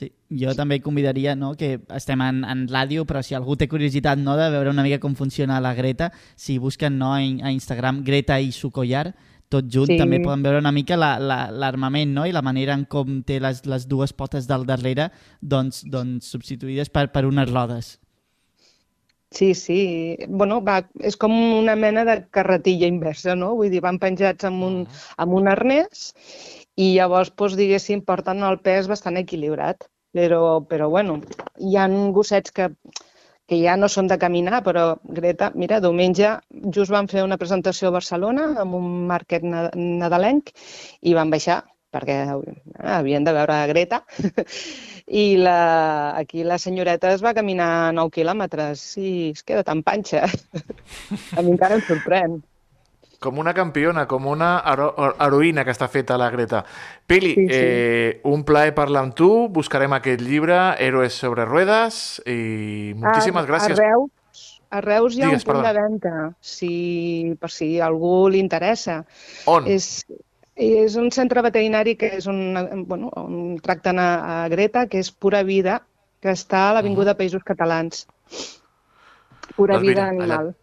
Sí, jo també convidaria, no?, que estem en, en ràdio, però si algú té curiositat, no?, de veure una mica com funciona la Greta, si busquen, no?, a Instagram Greta i su collar, tot junt sí. també poden veure una mica l'armament la, la, no? i la manera en com té les, les dues potes del darrere doncs, doncs substituïdes per, per unes rodes. Sí, sí. Bueno, va, és com una mena de carretilla inversa, no? Vull dir, van penjats amb un, amb un arnès i llavors, doncs, diguéssim, porten el pes bastant equilibrat. Però, però bueno, hi ha gossets que, que ja no són de caminar, però Greta, mira, diumenge just van fer una presentació a Barcelona amb un market nadalenc i van baixar perquè havien de veure Greta i la, aquí la senyoreta es va caminar 9 quilòmetres i es queda tan panxa. a mi encara em sorprèn. Com una campiona, com una hero heroïna que està feta la Greta. Pili, sí, sí. Eh, un plaer parlar amb tu, buscarem aquest llibre, Héroes sobre ruedes, i moltíssimes a, gràcies. A Reus, a Reus hi ha Digues, un punt perdó. de venda, si, per si algú li interessa. On? És, és un centre veterinari que és un, bueno, on tracten a, a Greta, que és Pura Vida, que està a l'Avinguda Països Catalans. Pura Doncs Vida mira, allà- Animal. Allà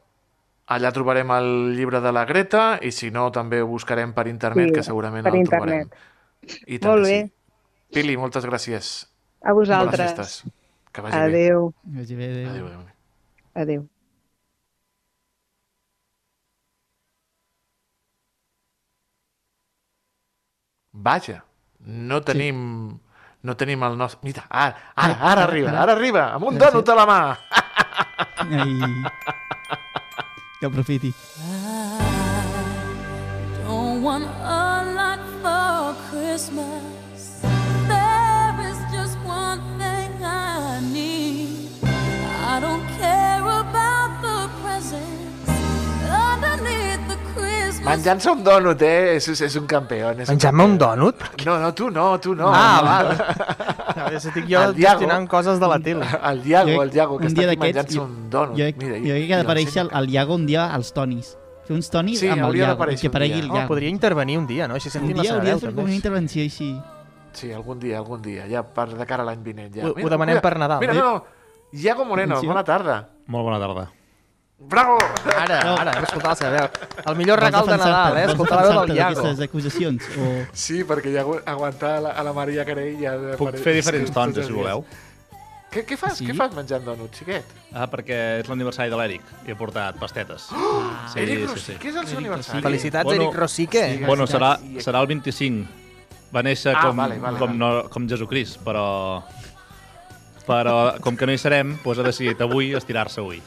trobarem el llibre de la Greta i si no també ho buscarem per internet, Sí, que segurament per el internet. trobarem. I tant Molt bé. Sí. Pili, moltes gràcies. A vosaltres. Bones festes. Que vagi bé. Adéu. Vagi bé, adéu. Adéu, adéu. Adéu. Vaja, no tenim... No tenim el nostre... Mira, ara, ara, ara arriba, ara arriba, amb un dònut a la mà. Ai. Aprofiti. Don't want a lot for Christmas. Menjant-se un dònut, eh? És, és un campió. Menjant-me un dònut? No, no, tu no, tu no. Ah, no. val. Si estic jo Diago. gestionant coses de la tele. El Diago, el Diago, que un està menjant-se jo- un dònut. Jo, Mira, jo crec que ha d'aparèixer el, el Iago un dia als tonis. Fer uns tonis Sí, amb el hauria Iago, d'aparèixer que un aparegui dia. Oh, podria intervenir un dia, no? Així un sentim la dia hauria de fer una intervenció així. Sí, algun dia, algun dia, ja per, de cara a l'any vinent. Ja. Ho- ho demanem per Nadal. Mira, no, no, Iago Moreno, Atenció. bona tarda. Molt bona tarda. Bravo! Ara, No. ara, hem escoltat la seva veu. El millor regal de? Nadal, eh? Escoltar la veu del Iago. d'aquestes acusacions? O... Sí, perquè ja agu- aguantar a la, a la Maria Carell ja... Puc fer diferents tons, si voleu. Què, què fas? Sí? Què fas menjant dònut, xiquet? Ah, perquè és l'aniversari de l'Eric i he portat pastetes. Ah, Sí, Eric sí, Rosique, sí. és el seu aniversari. Felicitats, Bueno, Eric Rosique. sí. Bueno, serà, serà el 25. Va néixer Ah, com, vale, vale, com, vale. no, com Jesucrist, però... Però com que no hi serem, doncs ha decidit avui estirar-se avui.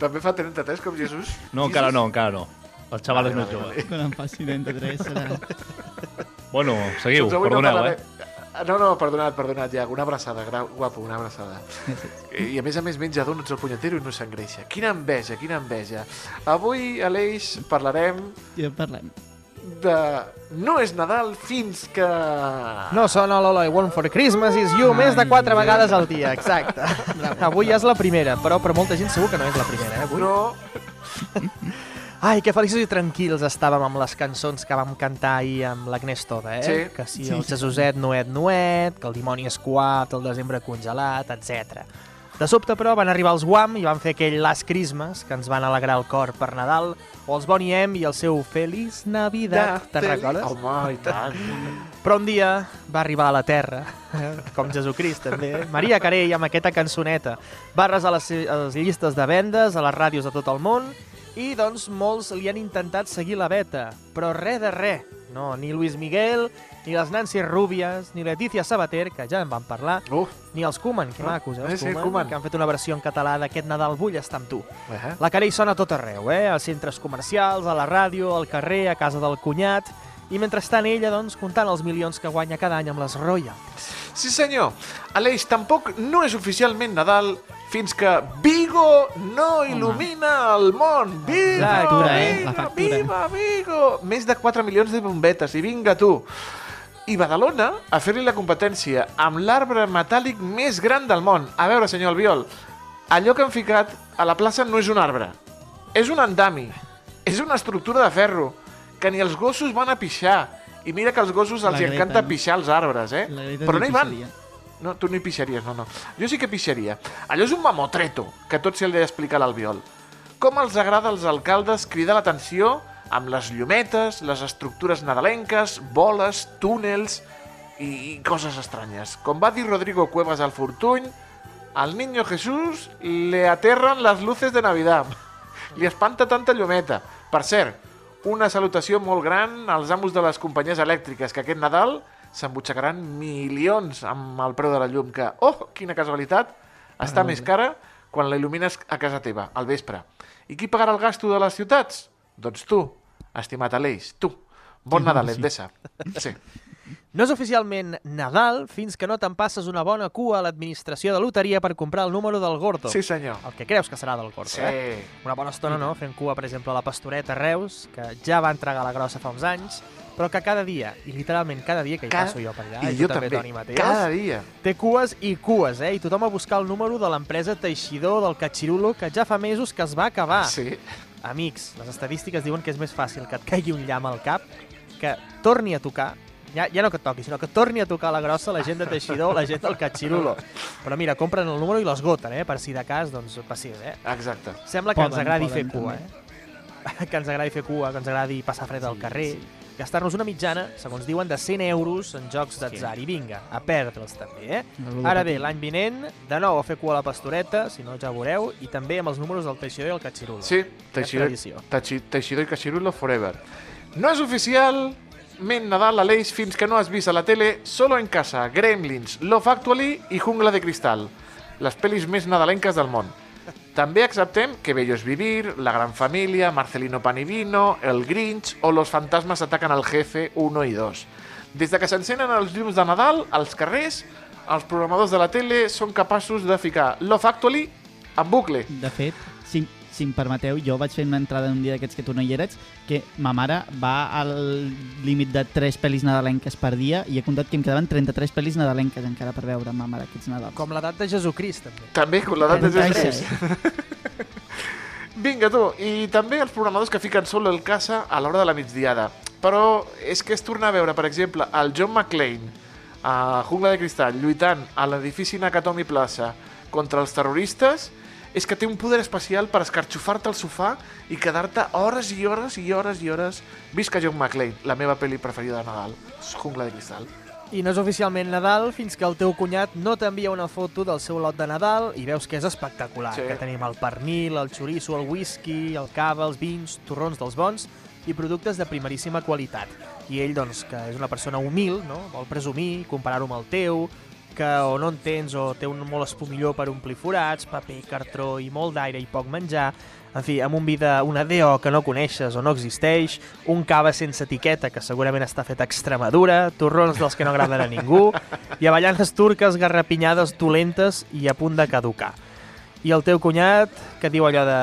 També fa 33 com Jesús? No, encara no, encara no. El xaval és més jove. Quan em faci 33 serà... Bueno, seguiu, Doncs perdoneu, no eh? No, no, perdonat, perdonat, ja. Una abraçada, guapo, una abraçada. I a més a més menja dònuts al punyetero i no s'engreixa. Quina enveja, quina enveja. Avui, Aleix, parlarem Ja parlem. De... No és Nadal fins que... No sona l'Olo I Want for Christmas is You més de quatre vegades al dia, exacte. Avui ja és la primera, però per molta gent segur que no és la primera, eh? Avui. No, Ai, que feliços i tranquils estàvem amb les cançons que vam cantar ahir amb l'Agnès Toda, eh? Sí. Que si Sí, el. Jesuset nuet nuet, que el dimoni esquat, el desembre congelat, etc. De sobte, però, van arribar els Guam i van fer aquell Last Christmas que ens van alegrar el cor per Nadal, o els Bonnie M i el seu Feliç Navidad, te'n recordes? Home, i tant. Però un dia va arribar a la Terra, com Jesucrist també, Maria Carey amb aquesta cançoneta. Va resar les, les llistes de vendes a les ràdios de tot el món i doncs molts li han intentat seguir la beta, però res de res. No, ni Luis Miguel, ni les Nancy Rubias, ni Letícia Sabater, que ja en van parlar, Uf, ni els Koeman, que Ah, macos, eh, eh, els sí, Koeman, Koeman. que han fet una versió en català d'aquest Nadal vull estar amb tu. eh? La Carey sona a tot arreu, eh? als centres comercials, a la ràdio, al carrer, a casa del cunyat, i mentrestant ella, doncs, comptant els milions que guanya cada any amb les royalties. Sí, senyor. Aleix, tampoc no és oficialment Nadal fins que Vigo no il·lumina el món. Vigo, La factura, eh? La factura. Viva Vigo! Més de 4 milions de bombetes, i vinga tu. I Badalona a fer-li la competència amb l'arbre metàl·lic més gran del món. A veure, senyor Albiol, allò que han ficat a la plaça no és un arbre, és un andami, és una estructura de ferro, que ni els gossos van a pixar. I mira que als gossos els Greta, encanta no? pixar els arbres, eh? Però no hi van. pixaria. No, tu no hi pixaries, no, no. Jo sí que pixaria. Allò és un mamotreto, que tot se li ha d'explicar a l'Albiol. Com els agrada als alcaldes cridar l'atenció amb les llumetes, les estructures nadalenques, boles, túnels i, i coses estranyes. Com va dir Rodrigo Cuevas al Fortuny, al niño Jesús le aterran las luces de Navidad. Li espanta tanta llumeta. Per cert, una salutació molt gran als amos de les companyies elèctriques, que aquest Nadal s'embutxacaran milions amb el preu de la llum, que, oh, quina casualitat, està més cara quan la il·lumines a casa teva, al vespre. I qui pagarà el gasto de les ciutats? Doncs tu, estimat Aleix, tu. Bon Nadal. Endesa. Sí. No és oficialment Nadal fins que no te'n passes una bona cua a l'administració de loteria per comprar el número del Gordo. Sí, senyor. El que creus que serà del Gordo, Sí. eh? Una bona estona, no?, fent cua, per exemple, a la Pastoreta Reus, que ja va entregar la grossa fa uns anys, però que cada dia, i literalment cada dia que hi Cada- passo jo per allà, i i, jo també, Toni Mateus, cada dia. té cues i cues, eh? I tothom a buscar el número de l'empresa Teixidor del Catxirulo, que ja fa mesos que es va acabar. Sí. Amics, les estadístiques diuen que és més fàcil que et caigui un llamp al cap que torni a tocar ja, ja no que et toqui, sinó que torni a tocar la grossa la gent de Teixidor, la gent del Catxirulo. Però mira, compren el número i l'esgoten, eh? Per si de cas, doncs, passi, eh? Exacte. Sembla que ens Poden, agradi poden, fer cua, també. eh? que ens agradi fer cua, que ens agradi passar fred al carrer, gastar-nos una mitjana, segons diuen, de 100 euros en jocs d'atzar. I vinga, a perdre'ls també, eh? Ara bé, l'any vinent, de nou a fer cua a la pastoreta, si no ja ho veureu, i també amb els números del Teixidor i el Catxirulo. Sí, Teixidor, Teixidor i Cachirulo forever. No és oficialment Nadal a l'Eix fins que no has vist a la tele Solo en casa, Gremlins, Love Actually i Jungla de Cristal, les pel·lis més nadalenques del món. També acceptem Que Bello es Vivir, La Gran Família, Marcelino Pan y Vino, El Grinch o Los fantasmas atacan al jefe 1 i 2. Des de que s'encenen els llums de Nadal, als carrers, els programadors de la tele són capaços de ficar Love Actually en bucle. De fet, si em permeteu, jo vaig fer una entrada un dia d'aquests que tu no hi eres, que ma mare va al límit de 3 pel·lis nadalenques per dia i he comptat que em quedaven 33 pel·lis nadalenques encara per veure ma mare aquests Nadals. Com l'edat de Jesucrist, també. També, con l'edat de. Jesús. Vinga, tu. I també els programadors que fiquen solo el casa a l'hora de la migdiada. Però és que es torna a veure, per exemple, el John McClane a Jungla de Cristal lluitant a l'edifici Nakatomi Plaza contra els terroristes és que té un poder especial per escarxofar-te al sofà i quedar-te hores i hores i hores i hores. Visca John McClane, la meva pel·li preferida de Nadal, Jungla de Cristal. I no és oficialment Nadal fins que el teu cunyat no t'envia una foto del seu lot de Nadal i veus que és espectacular. Sí. Que tenim el pernil, el xoriço, el whisky, el cava, els vins, torrons dels bons i productes de primeríssima qualitat. I ell, doncs, que és una persona humil, no? vol presumir, comparar-ho amb el teu, que o no en tens o té un molt espumilló per omplir forats, paper, cartró i molt d'aire i poc menjar, en fi, amb un vi de una DO que no coneixes o no existeix, un cava sense etiqueta que segurament està fet a Extremadura, torrons dels que no agraden a ningú, i avellanes turques garrapinyades dolentes i a punt de caducar. I el teu cunyat, que diu allò de...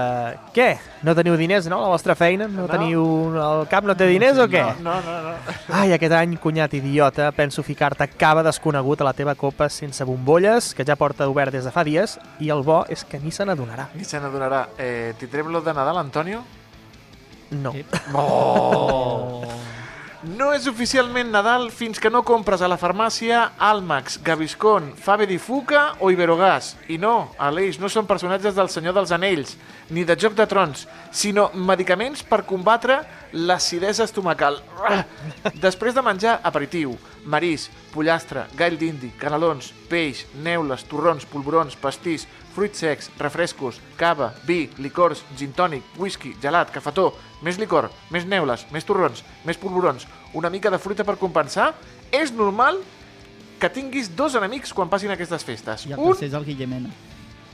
Què? No teniu diners, no? La vostra feina? No, No. teniu... El cap no té diners o què? No, no, no. Ai, aquest any, cunyat idiota, penso ficar-te cava desconegut a la teva copa sense bombolles, que ja porta obert des de fa dies, i el bo és que ni se n'adonarà. Ni se n'adonarà. Eh, Tindrem lo de Nadal, Antonio? No. Oh. No és oficialment Nadal fins que no compres a la farmàcia Almax, Gaviscon, Fave di Fuca o Iberogàs. I no, Aleix, no són personatges del Senyor dels Anells, ni de Joc de Trons, sinó medicaments per combatre l'acidesa estomacal. Després de menjar aperitiu, marís, pollastre, gall d'indi, canelons, peix, neules, torrons, polvorons, pastís, fruits secs, refrescos, cava, vi, licors, gin tònic, whisky, gelat, cafetó, més licor, més neules, més torrons, més polvorons, una mica de fruita per compensar, és normal que tinguis dos enemics quan passin aquestes festes. I el Un tercer és el Guillemena.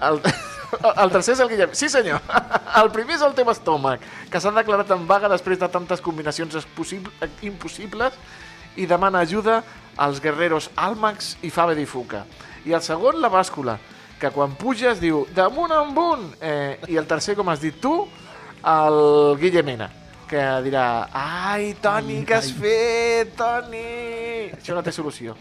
el, el tercer és el Guillem. Sí, senyor. El primer és el teu estómac, que s'ha declarat en vaga després de tantes combinacions possible, impossibles i demana ajuda als guerreros Almax i Fave di Fuca. I el segon, la bàscula, que quan puges diu damunt en un. Eh, I el tercer, com has dit tu, el Guillemena, que dirà ai, Toni, què has fet, Toni? Això no té solució.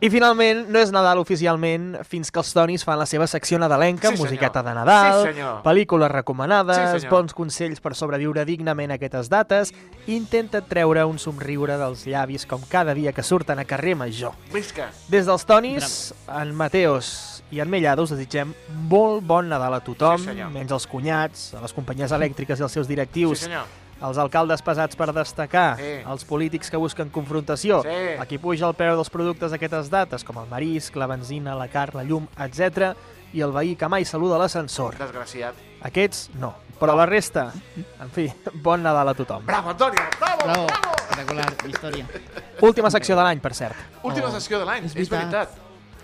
I finalment, no és Nadal oficialment fins que els Tonis fan la seva secció nadalenca, Sí, senyor. musiqueta de Nadal, Sí, senyor. pel·lícules recomanades, Sí, bons consells per sobreviure dignament a aquestes dates, i intenta treure un somriure dels llavis com cada dia que surten a carrer Major. Visca! Des dels Tonis, en Mateos i en Mellado us desitgem molt bon Nadal a tothom, Sí, senyor. menys als cunyats, a les companyies elèctriques i als seus directius, Sí, senyor. Els alcaldes pesats per destacar, Sí. els polítics que busquen confrontació, Sí. a qui puja el preu dels productes d'aquestes dates, com el marisc, la benzina, la carn, la llum, etc, i el veí que mai saluda l'ascensor. Desgraciat. Aquests no, però la resta, en fi, bon Nadal a tothom. Bravo, Antonio! Bravo! Bravo, regular, història. Última secció de l'any, per cert. Última Oh, sessió de l'any, és és veritat.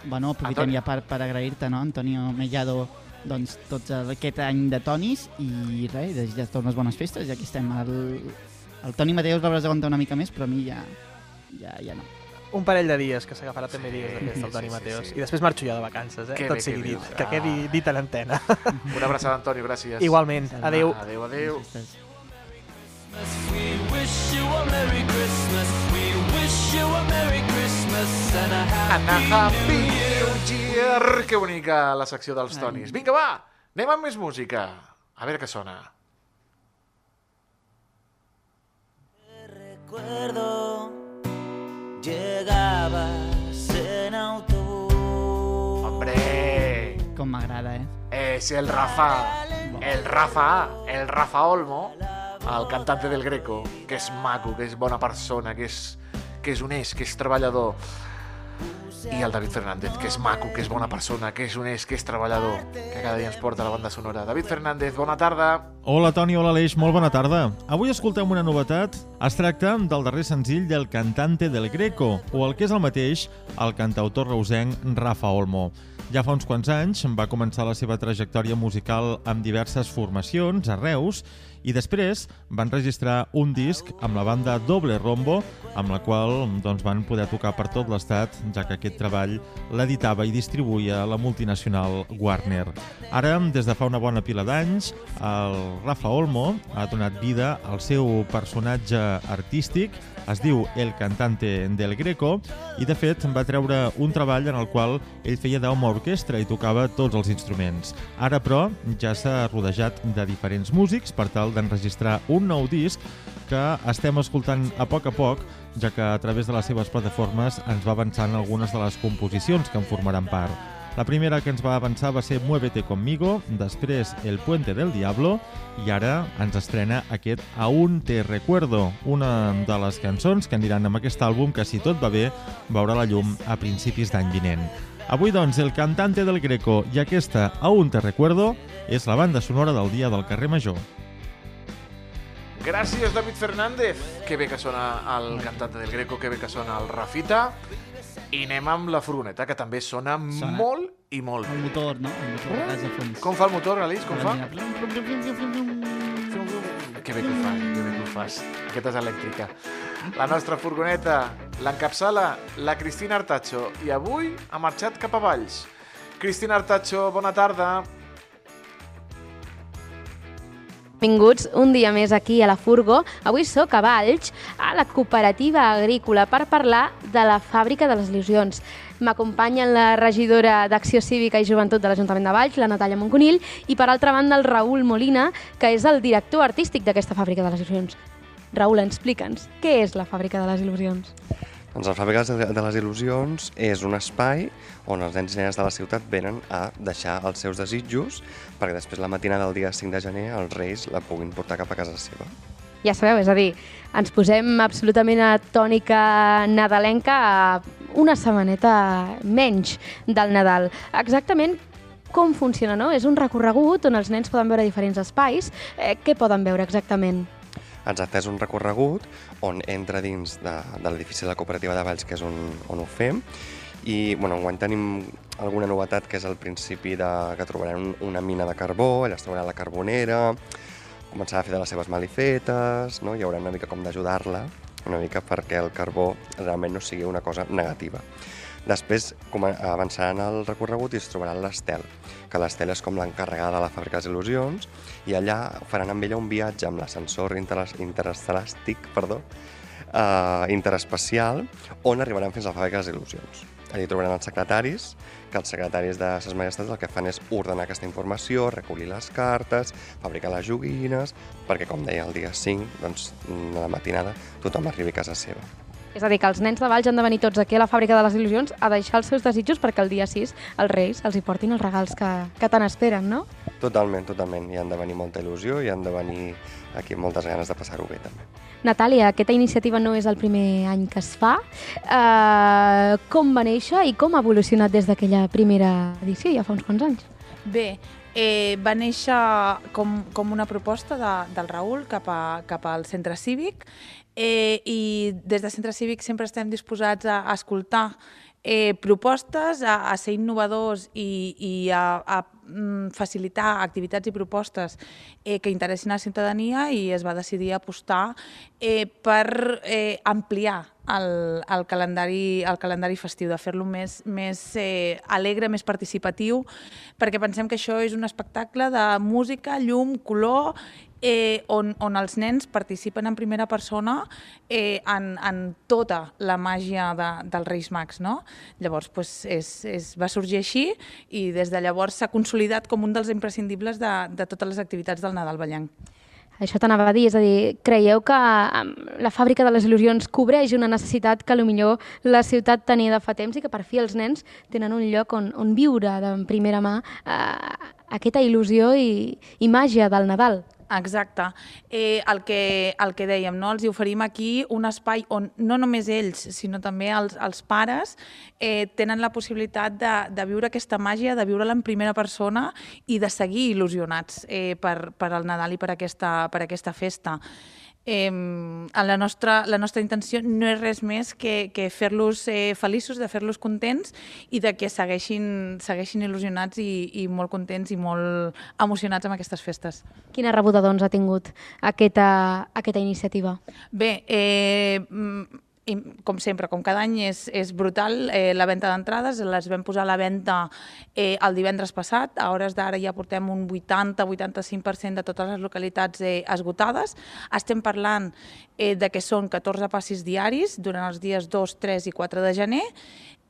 Bueno, aprofitem Antoni. ja per, per agrair-te, no, Antonio Mellado, doncs, tots aquest any de tonis i res, desitjar-te unes bones festes, ja que estem. El, el Toni Mateus l'hauràs d'aguantar una mica més, però a mi ja, ja, ja no. un parell de dies, que s'agafarà també dies de festa el Toni sí, sí, Mateos. sí. I després marxo jo de vacances, eh? Que Tot bé, sigui que dit, que quedi Ah. dit en antena. Una abraçada, Antonio, gràcies. Igualment. Adéu. Adéu, adéu. We wish you a Merry Christmas. We wish you a Merry Christmas and a And a Happy, Happy New Year. Year! Que bonica la secció dels Tonis. Vinga, va! Anem amb més música. A veure què sona. Recuerdo, llegabas en autobús. Hombre! Com m'agrada, eh? Es el Rafa, el Rafa, el Rafa Olmo, el cantante del Greco, que és maco, que és bona persona, que és, que és honest, que és treballador. I el David Fernández, que és maco, que és bona persona, que és honest, que és treballador, que cada dia ens porta la banda sonora. David Fernández, bona tarda. Hola Toni, hola Aleix, molt bona tarda. Avui escoltem una novetat. Es tracta del darrer senzill del cantante del Greco, o el que és el mateix, el cantautor reusenc Rafa Olmo. Ja fa uns quants anys va començar la seva trajectòria musical amb diverses formacions a Reus i després van registrar un disc amb la banda Doble Rombo, amb la qual doncs, van poder tocar per tot l'estat, ja que aquest treball l'editava i distribuïa la multinacional Warner. Ara, des de fa una bona pila d'anys, el Rafa Olmo ha donat vida al seu personatge artístic, es diu El Cantante del Greco, i de fet va treure un treball en el qual ell feia d'home orquestra i tocava tots els instruments. Ara, però, ja s'ha rodejat de diferents músics per tal d'enregistrar un nou disc que estem escoltant a poc a poc, ja que a través de les seves plataformes ens va avançant algunes de les composicions que en formaran part. La primera que ens va avançar va ser Muévete conmigo, després El puente del diablo i ara ens estrena aquest Aún te recuerdo, una de les cançons que aniran amb aquest àlbum que si tot va bé veurà la llum a principis d'any vinent. Avui doncs el cantante del Greco i aquesta Aún te recuerdo és la banda sonora del dia del carrer Major. Gràcies, David Fernández. Que bé que sona el cantante del Greco, que bé que sona el Rafita. I anem amb la furgoneta, que també sona, Sona. molt i molt El motor, no? El motor de fons. Com fa el motor, Alice? Com fa? Que bé que ho fas, que bé que ho fas. Aquesta és elèctrica. La nostra furgoneta l'encapçala la Cristina Artacho i avui ha marxat cap a Valls. Cristina Artacho, bona tarda. Benvinguts un dia més aquí a la Furgo. Avui sóc a Valls, a la cooperativa agrícola, per parlar de la fàbrica de les il·lusions. M'acompanyen la regidora d'Acció Cívica i Joventut de l'Ajuntament de Valls, la Natàlia Monconill, i per altra banda el Raül Molina, que és el director artístic d'aquesta fàbrica de les il·lusions. Raül, explica'ns, què és la fàbrica de les il·lusions? Doncs la Fàbrica de les Il·lusions és un espai on els nens i nenes de la ciutat venen a deixar els seus desitjos perquè després la matina del dia 5 de gener els Reis la puguin portar cap a casa seva. Ja sabeu, és a dir, ens posem absolutament a tònica nadalenca a una setmaneta menys del Nadal. Exactament com funciona, no? És un recorregut on els nens poden veure diferents espais. Eh, què poden veure exactament? Exacte, és un recorregut on entra dins de, de l'edifici de la cooperativa de Valls, que és on, on ho fem, i bueno, enguany tenim alguna novetat que és al principi de, que trobaran una mina de carbó, allà es trobarà la carbonera, començarà a fer de les seves malifetes, no? hi haurà una mica com d'ajudar-la, una mica perquè el carbó realment no sigui una cosa negativa. Després avançaran el recorregut i es trobaran l'Estel, que l'Estel és com l'encarregada de la fàbrica de les il·lusions, i allà faran amb ella un viatge amb l'ascensor interes- interestelàstic, perdó, eh, interespacial, on arribaran fins a la fàbrica de les il·lusions. Allí trobaran els secretaris, que els secretaris de ses majestats el que fan és ordenar aquesta informació, recollir les cartes, fabricar les joguines, perquè, com deia, el dia 5, doncs, a la matinada, tothom arribi a casa seva. És a dir, que els nens de Valls han de venir tots aquí a la fàbrica de les il·lusions a deixar els seus desitjos perquè el dia 6 els Reis els hi portin els regals que, que tant esperen, no? Totalment, totalment. Hi han de venir molta il·lusió i han de venir aquí amb moltes ganes de passar-ho bé, també. Natàlia, aquesta iniciativa no és el primer any que es fa. Uh, com va néixer i com ha evolucionat des d'aquella primera edició, ja fa uns quants anys? Bé, eh, va néixer com, com una proposta de, del Raül cap, a, cap al centre cívic eh, i des del centre cívic sempre estem disposats a, a escoltar eh, propostes, a, a ser innovadors i, i a, a mm, facilitar activitats i propostes eh, que interessin a la ciutadania i es va decidir apostar eh, per eh, ampliar el, el, calendari, el calendari festiu, de fer-lo més, més eh, alegre, més participatiu, perquè pensem que això és un espectacle de música, llum, color eh, on, on els nens participen en primera persona eh, en, en tota la màgia de, dels Reis Mags. No? Llavors pues, és, és, va sorgir així i des de llavors s'ha consolidat com un dels imprescindibles de, de totes les activitats del Nadal Ballenc. Això t'anava a dir, és a dir, creieu que la fàbrica de les il·lusions cobreix una necessitat que millor la ciutat tenia de fa temps i que per fi els nens tenen un lloc on, on viure de primera mà eh, aquesta il·lusió i, i màgia del Nadal. Exacte. Eh, el, que, el que dèiem, no? els oferim aquí un espai on no només ells, sinó també els, els pares eh, tenen la possibilitat de, de viure aquesta màgia, de viure-la en primera persona i de seguir il·lusionats eh, per, per al Nadal i per aquesta, per aquesta festa. Eh, la, nostra, la nostra intenció no és res més que, que fer-los eh, feliços, de fer-los contents i de que segueixin, segueixin il·lusionats i, i molt contents i molt emocionats amb aquestes festes. Quina rebuda doncs, ha tingut aquesta, aquesta iniciativa? Bé, eh, mm, i, com sempre, com cada any, és, és brutal eh, la venda d'entrades. Les vam posar a la venda eh, el divendres passat. A hores d'ara ja portem un 80-85% de totes les localitats eh, esgotades. Estem parlant eh, de que són 14 passis diaris durant els dies 2, 3 i 4 de gener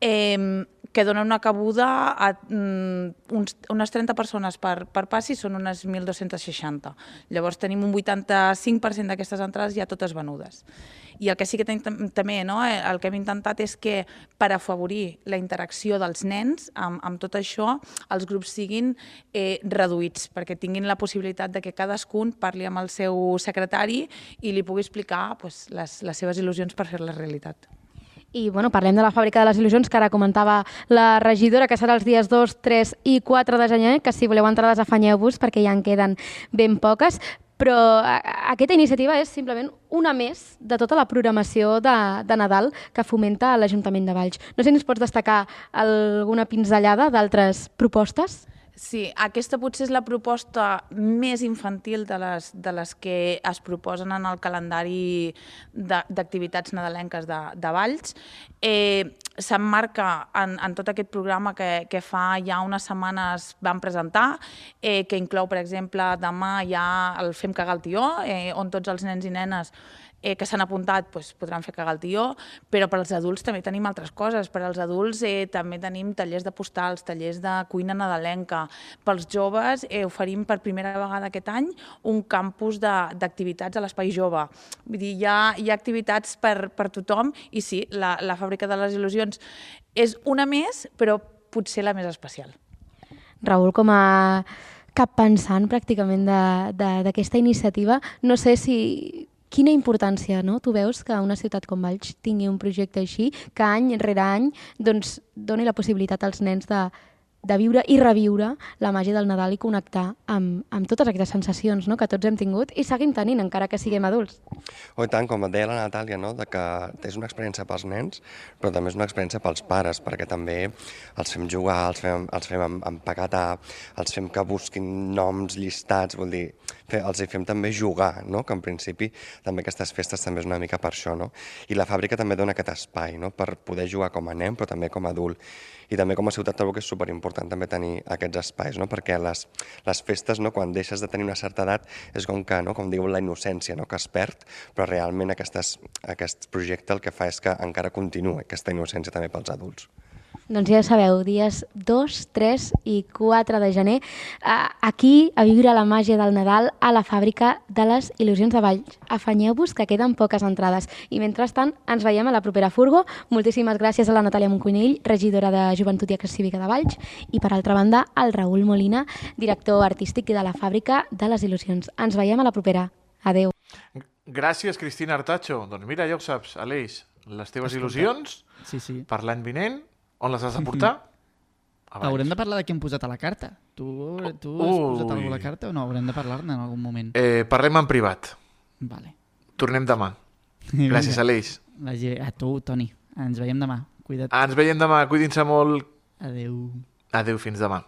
eh, que donen una cabuda a mm, uns, unes 30 persones per, per passi, són unes 1.260. Llavors tenim un 85% d'aquestes entrades ja totes venudes. I el que sí que tenim també, no, eh, el que hem intentat és que per afavorir la interacció dels nens amb, amb tot això, els grups siguin eh, reduïts, perquè tinguin la possibilitat de que cadascun parli amb el seu secretari i li pugui explicar pues, les, les seves il·lusions per fer-les realitat. I bueno, parlem de la Fàbrica de les Il·lusions, que ara comentava la regidora, que serà els dies 2, 3 i 4 de gener, que si voleu entrades afanyeu-vos perquè ja en queden ben poques, però aquesta iniciativa és simplement una més de tota la programació de, de Nadal que fomenta l'Ajuntament de Valls. No sé si ens pots destacar alguna pinzellada d'altres propostes? Sí, aquesta potser és la proposta més infantil de les, de les que es proposen en el calendari d'activitats nadalenques de, de Valls. Eh, S'emmarca en, en tot aquest programa que, que fa ja unes setmanes vam presentar, eh, que inclou, per exemple, demà ja el Fem cagar el tió, eh, on tots els nens i nenes eh, que s'han apuntat doncs, podran fer cagar el tió, però per als adults també tenim altres coses. Per als adults eh, també tenim tallers de postals, tallers de cuina nadalenca. Pels joves eh, oferim per primera vegada aquest any un campus d'activitats a l'Espai Jove. Vull dir, hi ha, hi ha activitats per, per tothom i sí, la, la Fàbrica de les Il·lusions és una més, però potser la més especial. Raül, com a cap pensant pràcticament d'aquesta iniciativa, no sé si quina importància no? tu veus que una ciutat com Valls tingui un projecte així, que any rere any doncs, doni la possibilitat als nens de, de viure i reviure la màgia del Nadal i connectar amb, amb totes aquestes sensacions no? que tots hem tingut i seguim tenint, encara que siguem adults. Oh, i tant, com et deia la Natàlia, no? de que és una experiència pels nens, però també és una experiència pels pares, perquè també els fem jugar, els fem, els fem empaquetar, els fem que busquin noms llistats, vull dir, els hi fem també jugar, no? que en principi també aquestes festes també és una mica per això, no? I la fàbrica també dona aquest espai, no? per poder jugar com a nen, però també com a adult. I també com a ciutat trobo que és superimportant també tenir aquests espais, no? perquè les, les festes, no? quan deixes de tenir una certa edat, és com que, no? com diu la innocència, no? que es perd, però realment aquestes, aquest projecte el que fa és que encara continua aquesta innocència també pels adults. Doncs ja sabeu, dies 2, 3 i 4 de gener, aquí a viure la màgia del Nadal a la fàbrica de les Il·lusions de Valls. Afanyeu-vos que queden poques entrades. I mentrestant ens veiem a la propera furgo. Moltíssimes gràcies a la Natàlia Moncunill, regidora de Joventut i Acció Cívica de Valls, i per altra banda al Raül Molina, director artístic de la fàbrica de les Il·lusions. Ens veiem a la propera. Adeu. Gràcies, Cristina Artacho. Doncs mira, ja ho saps, Aleix, les teves Escolta. il·lusions Sí, sí. per l'any vinent, on les has de portar? A Valls. Haurem de parlar de què hem posat a la carta. Tu, tu has posat Ui. alguna a la carta o no? Haurem de parlar-ne en algun moment. Eh, parlem en privat. Vale. Tornem demà. Gràcies, Aleix. A tu, Toni. Ens veiem demà. Cuida't. Ens veiem demà. Cuidin-se molt. Adeu. Adeu, fins demà.